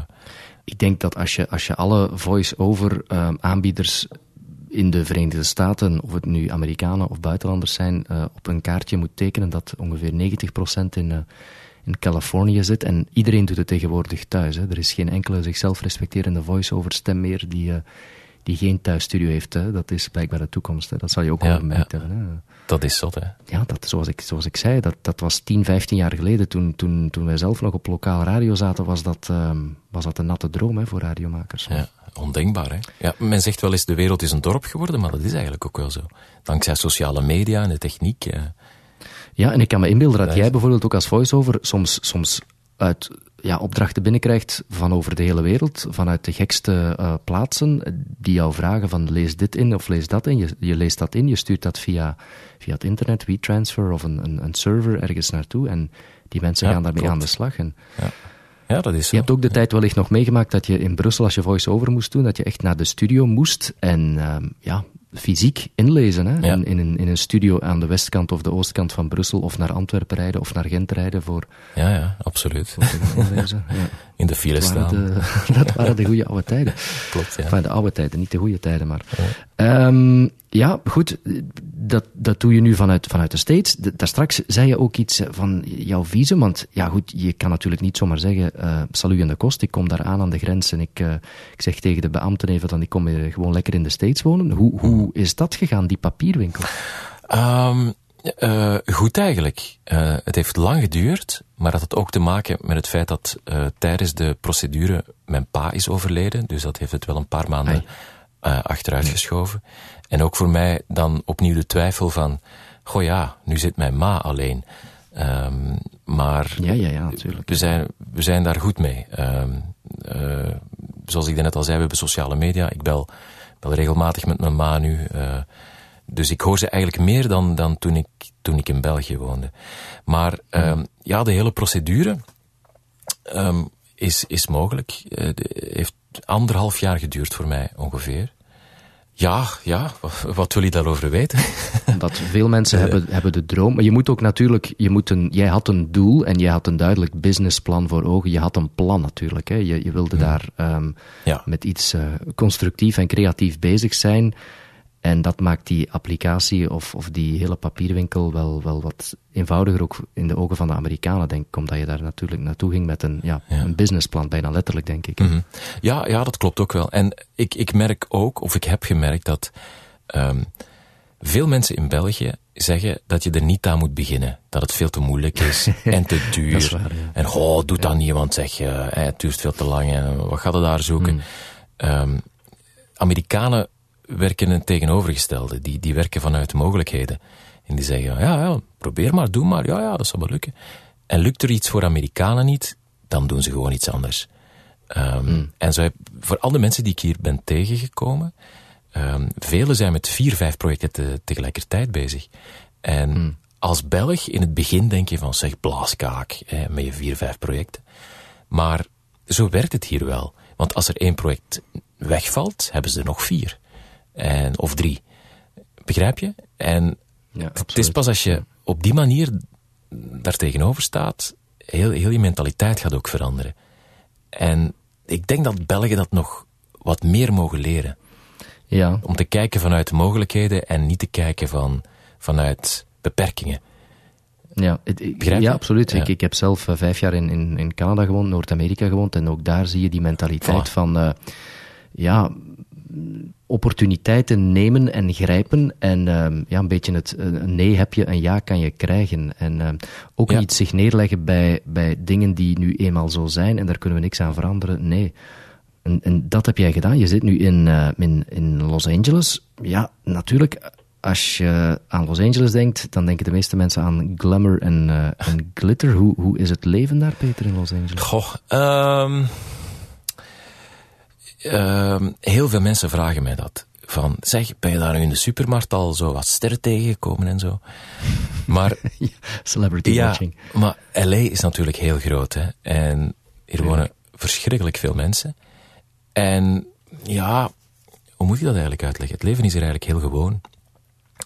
ik denk dat als je, als je alle voice-over aanbieders in de Verenigde Staten, of het nu Amerikanen of buitenlanders zijn, op een kaartje moet tekenen dat ongeveer 90% in, in Californië zit. En iedereen doet het tegenwoordig thuis. Hè. Er is geen enkele zichzelf respecterende voice-over stem meer die, uh, die geen thuisstudio heeft. Hè. Dat is blijkbaar de toekomst. Hè. Dat zal je ook wel gemerkt ja. hebben. Hè. dat is zot, hè? Ja, dat, zoals, ik, zoals ik zei, dat, dat was 10, 15 jaar geleden. Toen, toen, toen wij zelf nog op lokaal radio zaten, was dat, um, was dat een natte droom hè, voor radiomakers. Ja, ondenkbaar, hè? Ja, men zegt wel eens, de wereld is een dorp geworden, maar dat is eigenlijk ook wel zo. Dankzij sociale media en de techniek. Ja, Ja, en ik kan me inbeelden dat jij bijvoorbeeld ook als voice-over soms, soms uit ja, opdrachten binnenkrijgt van over de hele wereld, vanuit de gekste uh, plaatsen, eh, die jou vragen van lees dit in of lees dat in. Je, je leest dat in, je stuurt dat via, via het internet, WeTransfer of een, een, een server ergens naartoe en die mensen Ja, gaan daarmee klopt. aan de slag. En ja dat is zo. je hebt ook de tijd wellicht nog meegemaakt dat je in Brussel, als je voice-over moest doen, dat je echt naar de studio moest en um, ja, fysiek inlezen. Hè? In, in, een, in een studio aan de westkant of de oostkant van Brussel, of naar Antwerpen rijden of naar Gent rijden voor. Ja, ja, absoluut. inlezen. Ja. In de file staan. De, dat waren de goede oude tijden. Klopt, ja. Enfin, de oude tijden, niet de goede tijden, maar. Ja, um, ja goed, dat, dat doe je nu vanuit, vanuit de States. daar straks zei je ook iets van jouw visum, want ja goed, je kan natuurlijk niet zomaar zeggen, uh, salu in de kost, ik kom daar aan aan de grens en ik, uh, ik zeg tegen de beambten even dan ik kom gewoon lekker in de States wonen. Hoe, hoe is dat gegaan, die papierwinkel? Um, uh, goed eigenlijk. Uh, het heeft lang geduurd, maar dat had ook te maken met het feit dat uh, tijdens de procedure mijn pa is overleden. Dus dat heeft het wel een paar maanden achteruit geschoven. En ook voor mij dan opnieuw de twijfel van, goh ja, nu zit mijn ma alleen. Um, maar ja, ja, ja, natuurlijk. We, zijn, we zijn daar goed mee. Um, zoals ik net al zei, we hebben sociale media. Ik bel, bel regelmatig met mijn ma nu. Dus ik hoor ze eigenlijk meer dan, dan toen, ik, toen ik in België woonde. Maar um, ja, de hele procedure um, is, is mogelijk. Uh, heeft anderhalf jaar geduurd voor mij ongeveer. Ja, ja, wat wil je daarover weten? Dat veel mensen hebben, hebben de droom. Maar je moet ook natuurlijk, je moet een, jij had een doel en je had een duidelijk businessplan voor ogen. Je had een plan natuurlijk. Hè. Je, je wilde daar um, ja. met iets uh, constructief en creatief bezig zijn. En dat maakt die applicatie of, of die hele papierwinkel wel, wel wat eenvoudiger, ook in de ogen van de Amerikanen, denk ik, omdat je daar natuurlijk naartoe ging met een, ja, ja. een businessplan, bijna letterlijk, denk ik. Mm -hmm. ja, ja, dat klopt ook wel. En ik, ik merk ook, of ik heb gemerkt, dat um, veel mensen in België zeggen dat je er niet aan moet beginnen. Dat het veel te moeilijk is en te duur. Waar, ja. En goh, doe dat niet, want zeg je, het duurt veel te lang en wat gaat er daar zoeken? Mm. Um, Amerikanen werken een tegenovergestelde. Die, die werken vanuit mogelijkheden. En die zeggen, ja, ja, probeer maar, doe maar. Ja, ja, dat zal wel lukken. En lukt er iets voor Amerikanen niet, dan doen ze gewoon iets anders. Um, mm. En zo heb, voor al de mensen die ik hier ben tegengekomen, um, velen zijn met vier, vijf projecten te, tegelijkertijd bezig. En mm. als Belg, in het begin denk je van, zeg, blaaskaak, hè, met je vier, vijf projecten. Maar zo werkt het hier wel. Want als er één project wegvalt, hebben ze er nog vier. En, of drie. Begrijp je? En ja, het is pas als je op die manier daar tegenover staat, heel, heel je mentaliteit gaat ook veranderen. En ik denk dat Belgen dat nog wat meer mogen leren. Ja. Om te kijken vanuit mogelijkheden en niet te kijken van, vanuit beperkingen. Ja, het, ja absoluut. Ja. Ik, ik heb zelf uh, vijf jaar in, in, in Canada gewoond, Noord-Amerika gewoond, en ook daar zie je die mentaliteit Voilà. van, uh, ja, opportuniteiten nemen en grijpen. En um, ja, een beetje het een nee heb je, een ja kan je krijgen. En um, ook Ja. niet zich neerleggen bij, bij dingen die nu eenmaal zo zijn en daar kunnen we niks aan veranderen. Nee. En, en dat heb jij gedaan. Je zit nu in, uh, in, in Los Angeles. Ja, natuurlijk. Als je aan Los Angeles denkt, dan denken de meeste mensen aan glamour en, uh, en glitter. Hoe, hoe is het leven daar, Peter, in Los Angeles? Goh, um, um, heel veel mensen vragen mij dat. Van, zeg, ben je daar nu in de supermarkt al zo wat sterren tegengekomen en zo? Maar, Celebrity ja, watching. maar LA is natuurlijk heel groot, hè. En hier wonen verschrikkelijk veel mensen. En ja, hoe moet je dat eigenlijk uitleggen? Het leven is hier eigenlijk heel gewoon.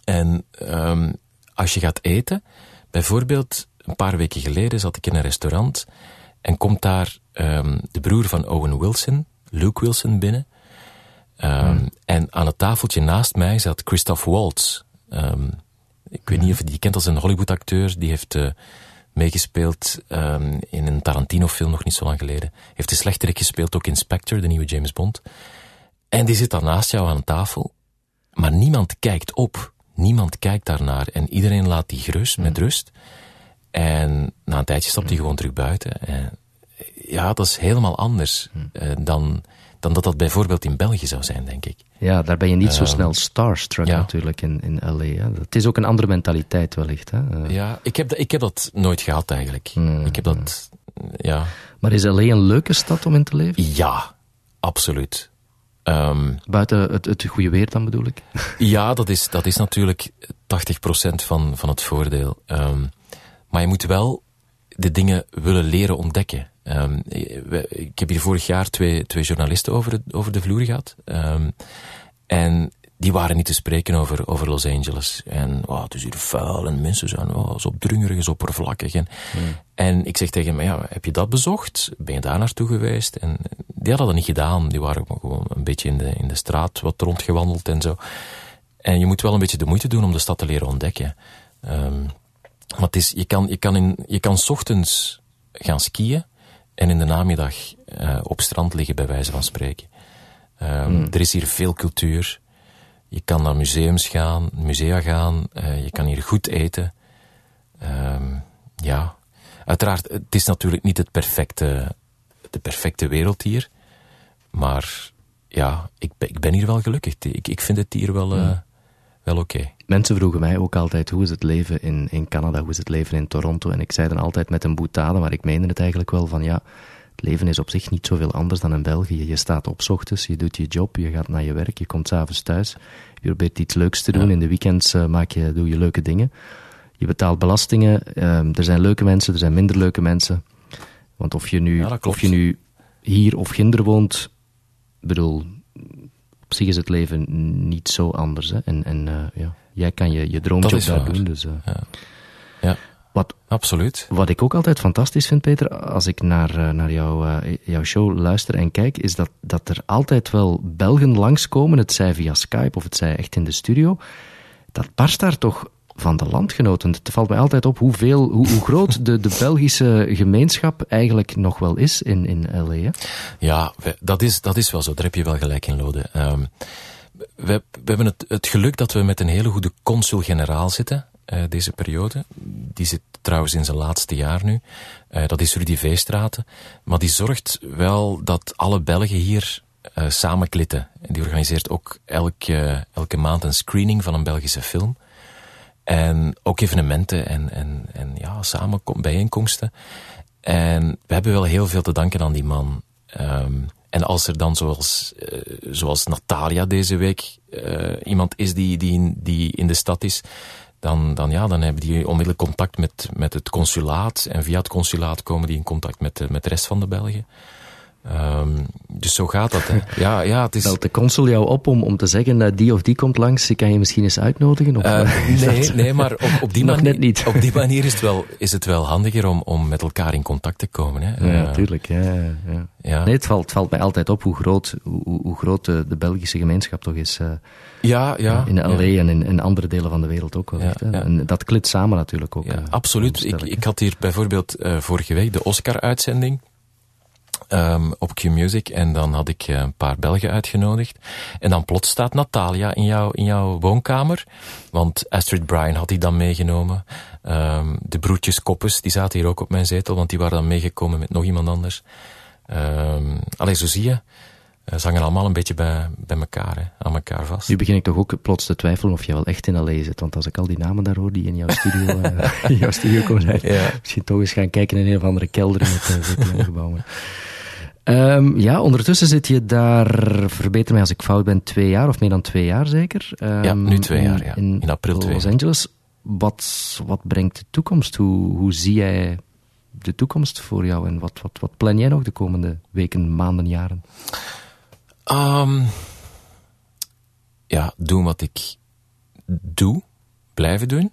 En um, als je gaat eten, bijvoorbeeld een paar weken geleden zat ik in een restaurant en komt daar um, de broer van Owen Wilson, Luke Wilson, binnen. Um, hmm. En aan het tafeltje naast mij zat Christoph Waltz. Um, ik weet niet of je die kent als een Hollywood-acteur. Die heeft uh, meegespeeld um, in een Tarantino-film nog niet zo lang geleden. Heeft de slechterik gespeeld, ook in Spectre, de nieuwe James Bond. En die zit dan naast jou aan tafel. Maar niemand kijkt op. Niemand kijkt daarnaar. En iedereen laat die gerust, met rust. En na een tijdje stapt hij gewoon terug buiten. En ja, dat is helemaal anders uh, dan, dan dat dat bijvoorbeeld in België zou zijn, denk ik. Ja, daar ben je niet zo snel starstruck ja. natuurlijk in, in LA. Hè. Het is ook een andere mentaliteit wellicht. Hè. Uh, Ja, ik heb, dat- ik heb dat nooit gehad eigenlijk. Mm, Ik heb dat, ja. Maar is LA een leuke stad om in te leven? Ja, absoluut. Ehm, Buiten het, het goede weer dan bedoel ik? ja, dat is, dat is natuurlijk 80% van, van het voordeel. Ehm, maar je moet wel de dingen willen leren ontdekken. Ehm, ik heb hier vorig jaar twee, twee journalisten over, het- over de vloer gehad. Ehm, en die waren niet te spreken over, over Los Angeles. En oh, het is hier vuil en mensen zijn oh, zo drungerig, zo oppervlakkig. En, en ik zeg tegen hem, ja, heb je dat bezocht? Ben je daar naartoe geweest? En die hadden dat niet gedaan. Die waren gewoon een beetje in de, in de straat wat rondgewandeld en zo. En je moet wel een beetje de moeite doen om de stad te leren ontdekken. Um, maar het is, je kan, je kan, in, je kan s ochtends gaan skiën en in de namiddag uh, op strand liggen, bij wijze van spreken. Um, Er is hier veel cultuur. Je kan naar museums gaan, musea gaan. Uh, je kan hier goed eten. Um, ja, uiteraard, het is natuurlijk niet het perfecte, de perfecte wereld hier. Maar ja, ik, ik ben hier wel gelukkig. Ik, ik vind het hier wel, uh, wel oké. Okay. Mensen vroegen mij ook altijd hoe is het leven in, in Canada, hoe is het leven in Toronto. En ik zei dan altijd met een boetade, maar ik meende het eigenlijk wel van ja, het leven is op zich niet zoveel anders dan in België. Je staat op ochtends, je doet je job, je gaat naar je werk, je komt s'avonds thuis. Je probeert iets leuks te doen. In de weekends uh, maak je, doe je leuke dingen. Je betaalt belastingen. Uh, er zijn leuke mensen, er zijn minder leuke mensen. Want of je nu, ja, of je nu hier of ginder woont, bedoel, op zich is het leven niet zo anders. Hè? En, en uh, ja, jij kan je, je droomjob daar doen. Dus, uh, ja. ja. Wat, Absoluut. Wat ik ook altijd fantastisch vind, Peter, als ik naar, uh, naar jou, jouw show luister en kijk, is dat, dat er altijd wel Belgen langskomen, het zij via Skype of het zij echt in de studio. Dat barst daar toch van de landgenoten. Het valt mij altijd op hoeveel, hoe, hoe groot de, de Belgische gemeenschap eigenlijk nog wel is in, in? Ja, dat is, dat is wel zo. Daar heb je wel gelijk in, Lode. Um, we, we, hebben het, geluk dat we met een hele goede consul-generaal zitten. Uh, deze periode. Die zit trouwens in zijn laatste jaar nu. Uh, dat is Rudy Veestraten. Maar die zorgt wel dat alle Belgen hier uh, samen klitten. Die organiseert ook elke, elke maand een screening van een Belgische film. En ook evenementen en, en, en ja, samenkom, bijeenkomsten. En we hebben wel heel veel te danken aan die man. Um, en als er dan zoals, uh, zoals Natalia deze week uh, iemand is die, die, in, die in de stad is, dan, dan, ja, dan hebben die onmiddellijk contact met, met het consulaat. En via het consulaat komen die in contact met de, met de rest van de Belgen. Um, dus zo gaat dat. Hè. Ja, ja, het is... Belt de consul jou op om, om te zeggen dat die of die komt langs, kan je misschien eens uitnodigen? Of, uh, nee, nee, maar op, op, die manier, net niet. op die manier is het wel, is het wel handiger om, om met elkaar in contact te komen. Hè. Ja, natuurlijk. Uh, ja, ja. ja. Nee, het valt, het valt mij altijd op hoe groot, hoe, hoe groot de, de Belgische gemeenschap toch is. Uh, ja, ja. In LA en in, in, andere delen van de wereld ook wel. Echt, En dat klit samen natuurlijk ook. Ja, absoluut. Ik, ik had hier bijvoorbeeld vorige week de Oscar-uitzending um, op Q-Music. En dan had ik eh, een paar Belgen uitgenodigd. En dan plots staat Natalia in, jou, in jouw woonkamer. Want Astrid Bryan had die dan meegenomen. Um, de broertjes Koppes, die zaten hier ook op mijn zetel. Want die waren dan meegekomen met nog iemand anders. Um, allee, zo zie je. Ze hangen allemaal een beetje bij, bij elkaar, hè, aan elkaar vast. Nu begin ik toch ook plots te twijfelen of je wel echt in L.A. zit. Want als ik al die namen daar hoor die in jouw studio, in jouw studio komen zijn, ja. misschien toch eens gaan kijken in een of andere kelder in het gebouw. Um, ja, ondertussen zit je daar, verbeter mij als ik fout ben, twee jaar of meer dan twee jaar zeker? Um, ja, nu twee jaar, ja. In, in april twee Los Angeles. Wat, wat brengt de toekomst? Hoe, hoe zie jij de toekomst voor jou en wat, wat, wat plan jij nog de komende weken, maanden, jaren? Um, ja, doen wat ik doe, blijven doen.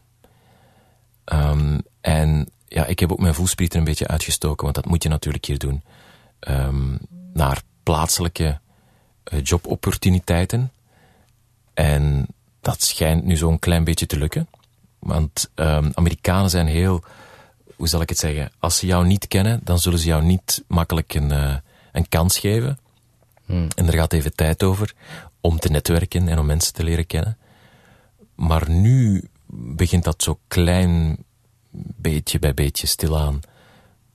Um, en ja, ik heb ook mijn voelsprieten een beetje uitgestoken, want dat moet je natuurlijk hier doen um, naar plaatselijke uh, jobopportuniteiten. En dat schijnt nu zo'n klein beetje te lukken. Want um, Amerikanen zijn heel, hoe zal ik het zeggen, als ze jou niet kennen, dan zullen ze jou niet makkelijk een, uh, een kans geven. Hmm. En er gaat even tijd over om te netwerken en om mensen te leren kennen. Maar nu begint dat zo klein beetje bij beetje stilaan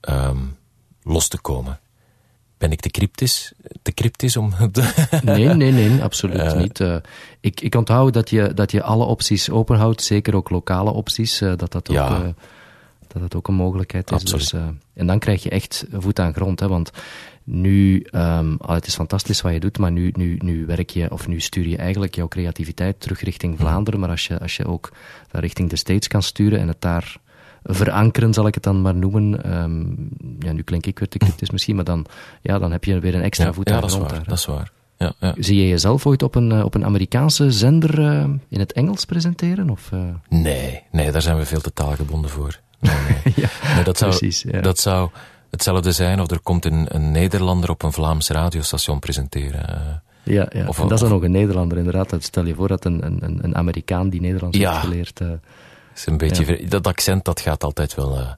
um, los te komen ben ik te cryptisch, te cryptisch om... nee, nee, nee, absoluut uh, niet. Uh, ik, ik onthoud dat je, dat je alle opties openhoudt, zeker ook lokale opties, uh, dat dat ook... Dat dat ook een mogelijkheid is. Dus, en dan krijg je echt voet aan grond. Hè, want nu, um, het is fantastisch wat je doet, maar nu, nu, nu werk je, of nu stuur je eigenlijk jouw creativiteit terug richting Vlaanderen. Maar als je, als je ook richting de States kan sturen en het daar verankeren, zal ik het dan maar noemen. Um, ja, nu klink ik weer te cryptisch misschien, maar dan, ja, dan heb je weer een extra voet ja, aan de grond daar. Dat is waar, ja, ja. Zie je jezelf ooit op een, op een Amerikaanse zender in het Engels presenteren? Of, Nee, nee, daar zijn we veel te taalgebonden voor. Nee, nee. ja, nee, dat zou, precies. Ja. Dat zou hetzelfde zijn of er komt een, een Nederlander op een Vlaams radiostation presenteren. Ja, ja. Of, en dat is dan nog een Nederlander, inderdaad. Stel je voor dat een, een, een Amerikaan die Nederlands Ja. heeft geleerd... is een beetje, dat accent dat gaat altijd wel eh,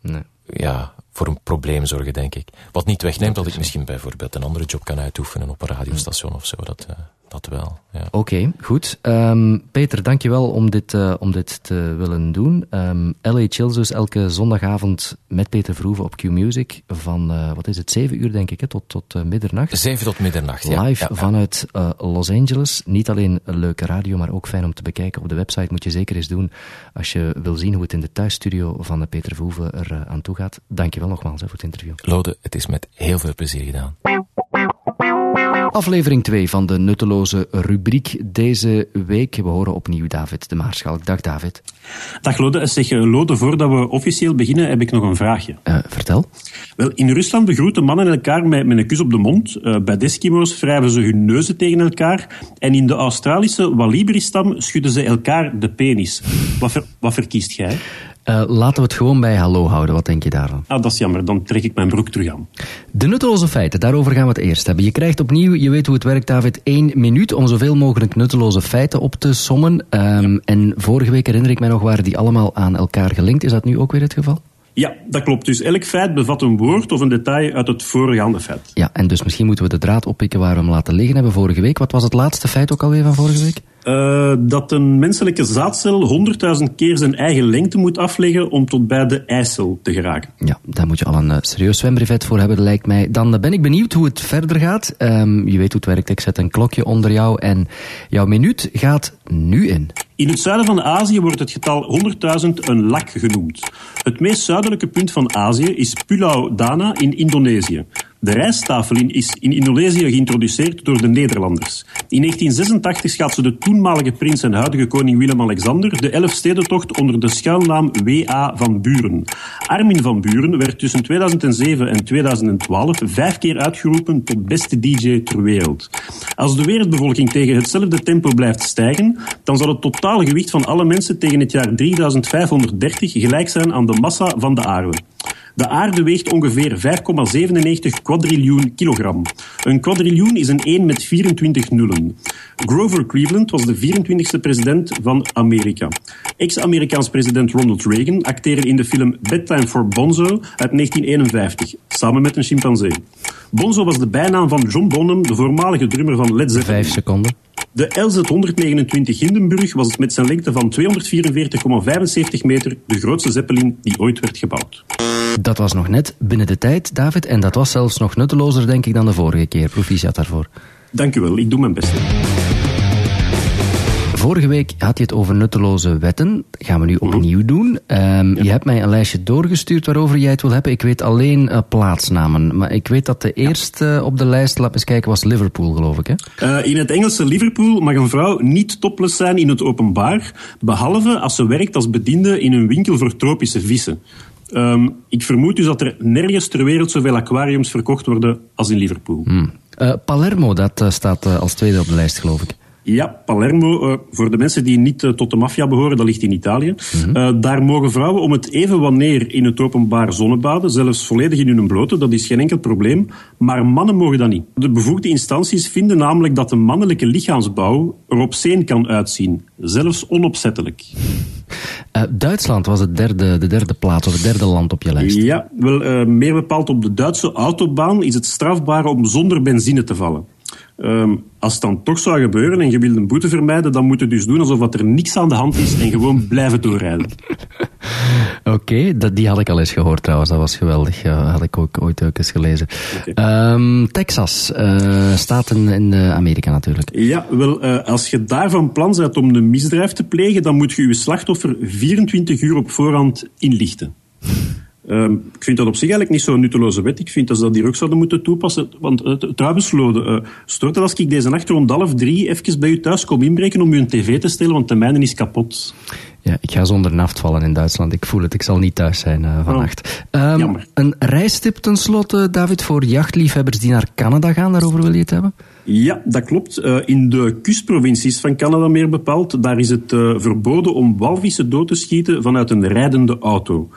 nee. ja, voor een probleem zorgen, denk ik. Wat niet wegneemt dat ik misschien bijvoorbeeld een andere job kan uitoefenen op een radiostation of zo. Dat, eh, dat wel. Ja. Oké, goed. Ehm, Peter, dankjewel om dit, eh, om dit te willen doen. Ehm, LA Chills dus elke zondagavond met Peter Verhoeven op Q-Music van, eh, wat is het, zeven uur denk ik, hè, tot, tot eh, middernacht. Zeven tot middernacht, ja. Live Ja, ja. vanuit Los Angeles. Niet alleen een leuke radio, maar ook fijn om te bekijken. Op de website moet je zeker eens doen als je wil zien hoe het in de thuisstudio van Peter Verhoeven er aan toe gaat. Dankjewel nogmaals hè, voor het interview. Lode, het is met heel veel plezier gedaan. Aflevering 2 van de nutteloze rubriek deze week. We horen opnieuw David de Maarschalk. Dag David. Dag Lode. Zeg eh, Lode, voordat we officieel beginnen heb ik nog een vraagje. Eh, vertel. Wel, in Rusland begroeten mannen elkaar met, met een kus op de mond. Eh, bij de Eskimo's wrijven ze hun neuzen tegen elkaar. En in de Australische Walibri-stam schudden ze elkaar de penis. Wat, ver- wat verkiest jij? Eh, laten we het gewoon bij hallo houden. Wat denk je daarvan? Ah, dat is jammer. Dan trek ik mijn broek terug aan. De nutteloze feiten, daarover gaan we het eerst hebben. Je krijgt opnieuw, je weet hoe het werkt David, één minuut om zoveel mogelijk nutteloze feiten op te sommen. Ehm, En vorige week herinner ik mij nog, waren die allemaal aan elkaar gelinkt. Is dat nu ook weer het geval? Ja, dat klopt. Dus elk feit bevat een woord of een detail uit het voorgaande feit. Ja, en dus misschien moeten we de draad oppikken waar we hem laten liggen hebben vorige week. Wat was het laatste feit ook alweer van vorige week? Eh, dat een menselijke zaadcel 100.000 keer zijn eigen lengte moet afleggen om tot bij de eicel te geraken. Ja, daar moet je al een eh, serieus zwembrevet voor hebben, lijkt mij. Dan eh, ben ik benieuwd hoe het verder gaat. Ehm, je weet hoe het werkt. Ik zet een klokje onder jou en jouw minuut gaat nu in. In het zuiden van Azië wordt het getal 100.000 een lak genoemd. Het meest zuidelijke punt van Azië is Pulau Dana in Indonesië. De rijsttafel is in Indonesië geïntroduceerd door de Nederlanders. In 1986 schaatste de toenmalige prins en huidige koning Willem-Alexander de Elfstedentocht onder de schuilnaam W.A. van Buren. Armin van Buren werd tussen 2007 en 2012 vijf keer uitgeroepen tot beste DJ ter wereld. Als de wereldbevolking tegen hetzelfde tempo blijft stijgen, dan zal het totale gewicht van alle mensen tegen het jaar 3530 gelijk zijn aan de massa van de aarde. De aarde weegt ongeveer 5,97 kwadriljoen kilogram. Een kwadriljoen is een 1 met 24 nullen. Grover Cleveland was de 24e president van Amerika. Ex-Amerikaans president Ronald Reagan acteerde in de film Bedtime for Bonzo uit 1951, samen met een chimpansee. Bonzo was de bijnaam van John Bonham, de voormalige drummer van Led Zeppelin. Vijf seconden. De LZ-129 Hindenburg was met zijn lengte van 244,75 meter de grootste zeppelin die ooit werd gebouwd. Dat was nog net binnen de tijd, David. En dat was zelfs nog nuttelozer, denk ik, dan de vorige keer. Proficiat daarvoor. Dank u wel, ik doe mijn best. Vorige week had je het over nutteloze wetten. Dat gaan we nu opnieuw doen. Ehm, Je hebt mij een lijstje doorgestuurd waarover jij het wil hebben. Ik weet alleen eh, plaatsnamen. Maar ik weet dat de eerste op de lijst, laat eens kijken, was Liverpool, geloof ik. Hè? Eh, in het Engelse Liverpool mag een vrouw niet topless zijn in het openbaar, behalve als ze werkt als bediende in een winkel voor tropische vissen. Ehm, ik vermoed dus dat er nergens ter wereld zoveel aquariums verkocht worden als in Liverpool. Eh, Palermo, dat staat als tweede op de lijst, geloof ik. Ja, Palermo, eh, voor de mensen die niet eh, tot de maffia behoren, dat ligt in Italië. Eh, daar mogen vrouwen om het even wanneer in het openbaar zonnebaden, zelfs volledig in hun blote, dat is geen enkel probleem. Maar mannen mogen dat niet. De bevoegde instanties vinden namelijk dat de mannelijke lichaamsbouw er obsceen kan uitzien, zelfs onopzettelijk. Duitsland was het derde, de derde plaats, of het derde land op je lijst. Ja, wel, meer bepaald op de Duitse autobaan is het strafbaar om zonder benzine te vallen. Ehm, als het dan toch zou gebeuren en je wilt een boete vermijden, dan moet je dus doen alsof er niks aan de hand is en gewoon blijven doorrijden. Oké, dat die had ik al eens gehoord trouwens. Dat was geweldig. Ja, had ik ook ooit ook eens gelezen. Ehm, Texas, eh, staten in eh, Amerika natuurlijk. Ja, wel, eh, als je daar van plan bent om een misdrijf te plegen, dan moet je je slachtoffer 24 uur op voorhand inlichten. Ehm, ik vind dat op zich eigenlijk niet zo'n nutteloze wet. Ik vind dat ze dat ook zouden moeten toepassen. Want uh, trouwens, Lode, uh, stoort het als ik deze nacht rond half drie even bij u thuis kom inbreken om uw tv te stellen, want de mijne is kapot? Ja, ik ga zonder naft vallen in Duitsland. Ik voel het, ik zal niet thuis zijn uh, vannacht. Oh, um, een reistip tenslotte, David, voor jachtliefhebbers die naar Canada gaan. Daarover wil je het hebben? Ja, dat klopt. Uh, in de kustprovincies van Canada meer bepaald, daar is het uh, verboden om walvissen dood te schieten vanuit een rijdende auto.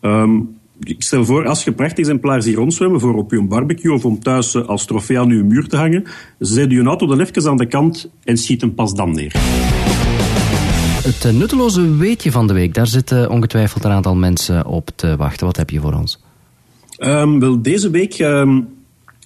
Um, ik stel voor, als je prachtexemplaars hier rondzwemmen voor op je barbecue of om thuis als trofee aan je muur te hangen, zet je auto dan even aan de kant en schiet hem pas dan neer. Het nutteloze weetje van de week, daar zitten ongetwijfeld een aantal mensen op te wachten. Wat heb je voor ons? Um, wel, deze week um,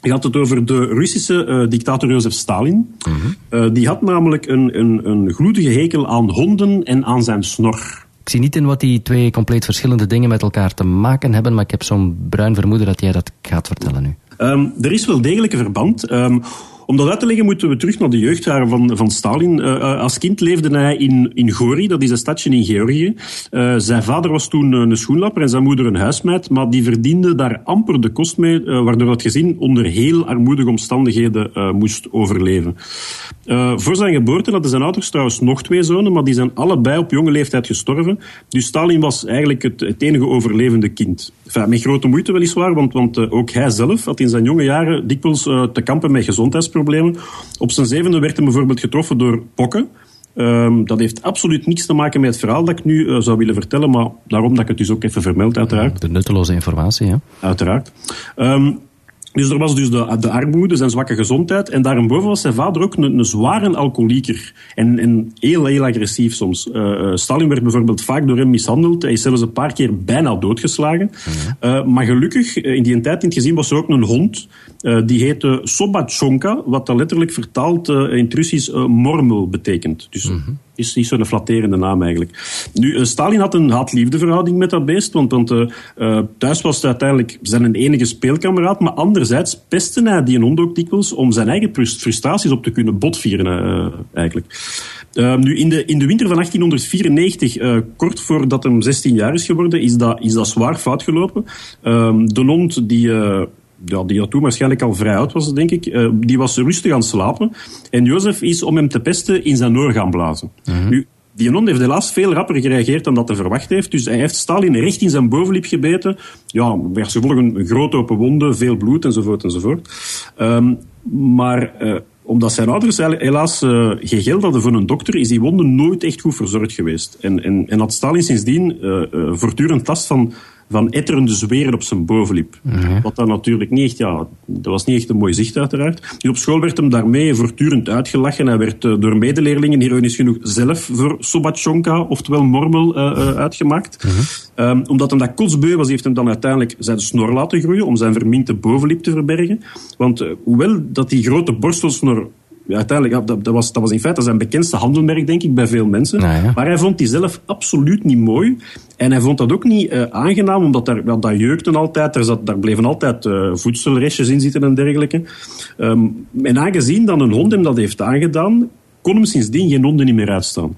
gaat het over de Russische uh, dictator Jozef Stalin. Mm -hmm. uh, die had namelijk een, een, een gloedige hekel aan honden en aan zijn snor. Ik zie niet in wat die twee compleet verschillende dingen met elkaar te maken hebben, maar ik heb zo'n bruin vermoeden dat jij dat gaat vertellen nu. Um, er is wel degelijk een verband. Om dat uit te leggen moeten we terug naar de jeugdjaren van, van Stalin. Uh, als kind leefde hij in, in Gori, dat is een stadje in Georgië. Uh, zijn vader was toen een schoenlapper en zijn moeder een huismeid, maar die verdiende daar amper de kost mee, waardoor het gezin onder heel armoedige omstandigheden moest overleven. voor zijn geboorte hadden zijn ouders trouwens nog twee zonen, maar die zijn allebei op jonge leeftijd gestorven. Dus Stalin was eigenlijk het, het enige overlevende kind. Enfin, met grote moeite weliswaar, want, want ook hij zelf had in zijn jonge jaren dikwijls te kampen met gezondheidsproblemen op zijn zevende werd hij bijvoorbeeld getroffen door pokken. Um, dat heeft absoluut niets te maken met het verhaal dat ik nu uh, zou willen vertellen, maar daarom dat ik het dus ook even vermeld, uiteraard. De nutteloze informatie, ja. Uiteraard. Um, dus er was dus de, de armoede, zijn zwakke gezondheid. En daarboven was zijn vader ook een, een zware alcoholieker. En, en heel, heel agressief soms. Uh, Stalin werd bijvoorbeeld vaak door hem mishandeld. Hij is zelfs een paar keer bijna doodgeslagen. Uh, maar gelukkig, in die tijd in het gezin was er ook een hond. Uh, die heette Sobachonka, wat dat letterlijk vertaald in het Russisch mormel betekent. Dus mm -hmm is niet zo'n flatterende naam eigenlijk. Nu, uh, Stalin had een haat-liefde met dat beest, want, want uh, thuis was het uiteindelijk zijn enige speelkameraad, maar anderzijds pestte hij die hond ook dikwijls om zijn eigen frustraties op te kunnen botvieren, eigenlijk. nu, in de, in de winter van 1894, kort voordat hij 16 jaar is geworden, is dat, is dat zwaar fout gelopen. Ehm, de hond die ja, die toen waarschijnlijk al vrij oud was, denk ik, uh, die was rustig aan het slapen. En Jozef is, om hem te pesten, in zijn oor gaan blazen. Mm Nu, die non heeft helaas veel rapper gereageerd dan dat hij verwacht heeft. Dus hij heeft Stalin recht in zijn bovenlip gebeten. Ja, als gevolg een, een grote open wonde, veel bloed enzovoort enzovoort. Um, maar... Uh, omdat zijn ouders helaas uh, geen geld hadden voor een dokter, is die wonde nooit echt goed verzorgd geweest. En, en, en had Stalin sindsdien uh, voortdurend last van van etterende zweren op zijn bovenlip. Wat dan natuurlijk niet echt, ja, dat was niet echt een mooi zicht uiteraard. Dus op school werd hem daarmee voortdurend uitgelachen. Hij werd uh, door medeleerlingen, ironisch genoeg, zelf voor Sobachonka, oftewel Mormel, uh, uh, uitgemaakt. Um, omdat hem dat kotsbeu was, heeft hem dan uiteindelijk zijn snor laten groeien om zijn verminkte bovenlip te verbergen. Want hoewel dat die grote borstelsnor uiteindelijk, dat, dat, was, dat was in feite zijn bekendste handelmerk, denk ik, bij veel mensen. Maar hij vond die zelf absoluut niet mooi. En hij vond dat ook niet uh, aangenaam, omdat daar, wel, dat jeukte altijd. Er zat, daar bleven altijd uh, voedselrestjes in zitten en dergelijke. Um, en aangezien dan een hond hem dat heeft aangedaan, kon hem sindsdien geen honden niet meer uitstaan.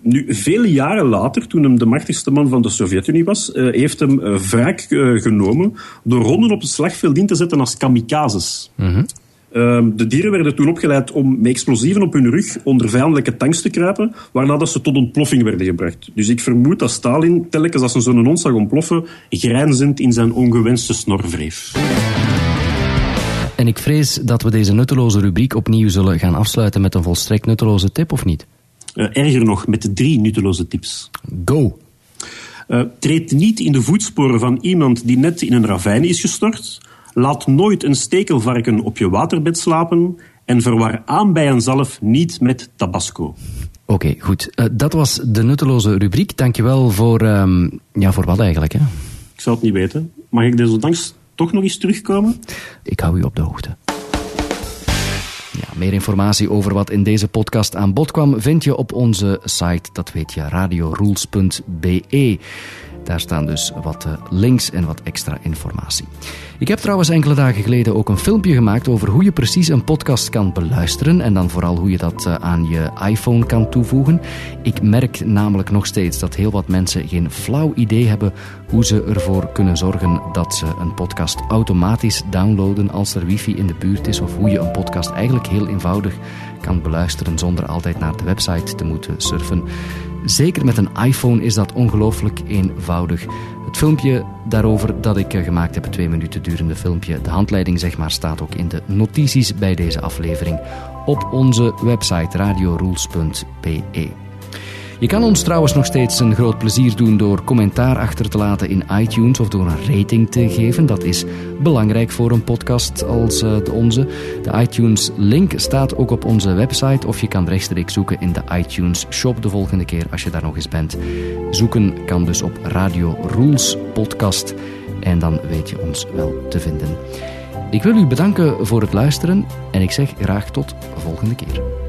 Nu, vele jaren later, toen hem de machtigste man van de Sovjet-Unie was, uh, heeft hem wraak genomen door honden op het slagveld in te zetten als kamikazes. Mm -hmm. Ehm, de dieren werden toen opgeleid om met explosieven op hun rug onder vijandelijke tanks te kruipen, waarna dat ze tot ontploffing werden gebracht. Dus ik vermoed dat Stalin, telkens als een zo'n hond zag ontploffen, grijnzend in zijn ongewenste snor wreef. En ik vrees dat we deze nutteloze rubriek opnieuw zullen gaan afsluiten met een volstrekt nutteloze tip, of niet? Uh, erger nog, met drie nutteloze tips. Go! Uh, treed niet in de voetsporen van iemand die net in een ravijn is gestort. Laat nooit een stekelvarken op je waterbed slapen en verwar aan bij en zalf niet met tabasco. Oké, okay, goed. Uh, dat was de nutteloze rubriek. Dankjewel voor, um, ja, voor wat eigenlijk? Hè? Ik zou het niet weten. Mag ik desondanks toch nog eens terugkomen? Ik hou u op de hoogte. Ja, meer informatie over wat in deze podcast aan bod kwam vind je op onze site, dat weet je, radiorules.be. Daar staan dus wat eh, links en wat extra informatie. Ik heb trouwens enkele dagen geleden ook een filmpje gemaakt over hoe je precies een podcast kan beluisteren en dan vooral hoe je dat eh, aan je iPhone kan toevoegen. Ik merk namelijk nog steeds dat heel wat mensen geen flauw idee hebben hoe ze ervoor kunnen zorgen dat ze een podcast automatisch downloaden als er wifi in de buurt is of hoe je een podcast eigenlijk heel eenvoudig kan beluisteren zonder altijd naar de website te moeten surfen. Zeker met een iPhone is dat ongelooflijk eenvoudig. Het filmpje daarover dat ik gemaakt heb, twee minuten durende filmpje, de handleiding zeg maar, staat ook in de notities bij deze aflevering op onze website radiorules.be. Je kan ons trouwens nog steeds een groot plezier doen door commentaar achter te laten in iTunes of door een rating te geven. Dat is belangrijk voor een podcast als eh, de onze. De iTunes link staat ook op onze website of je kan rechtstreeks zoeken in de iTunes shop de volgende keer als je daar nog eens bent. Zoeken kan dus op Radio Rules podcast en dan weet je ons wel te vinden. Ik wil u bedanken voor het luisteren en ik zeg graag tot volgende keer.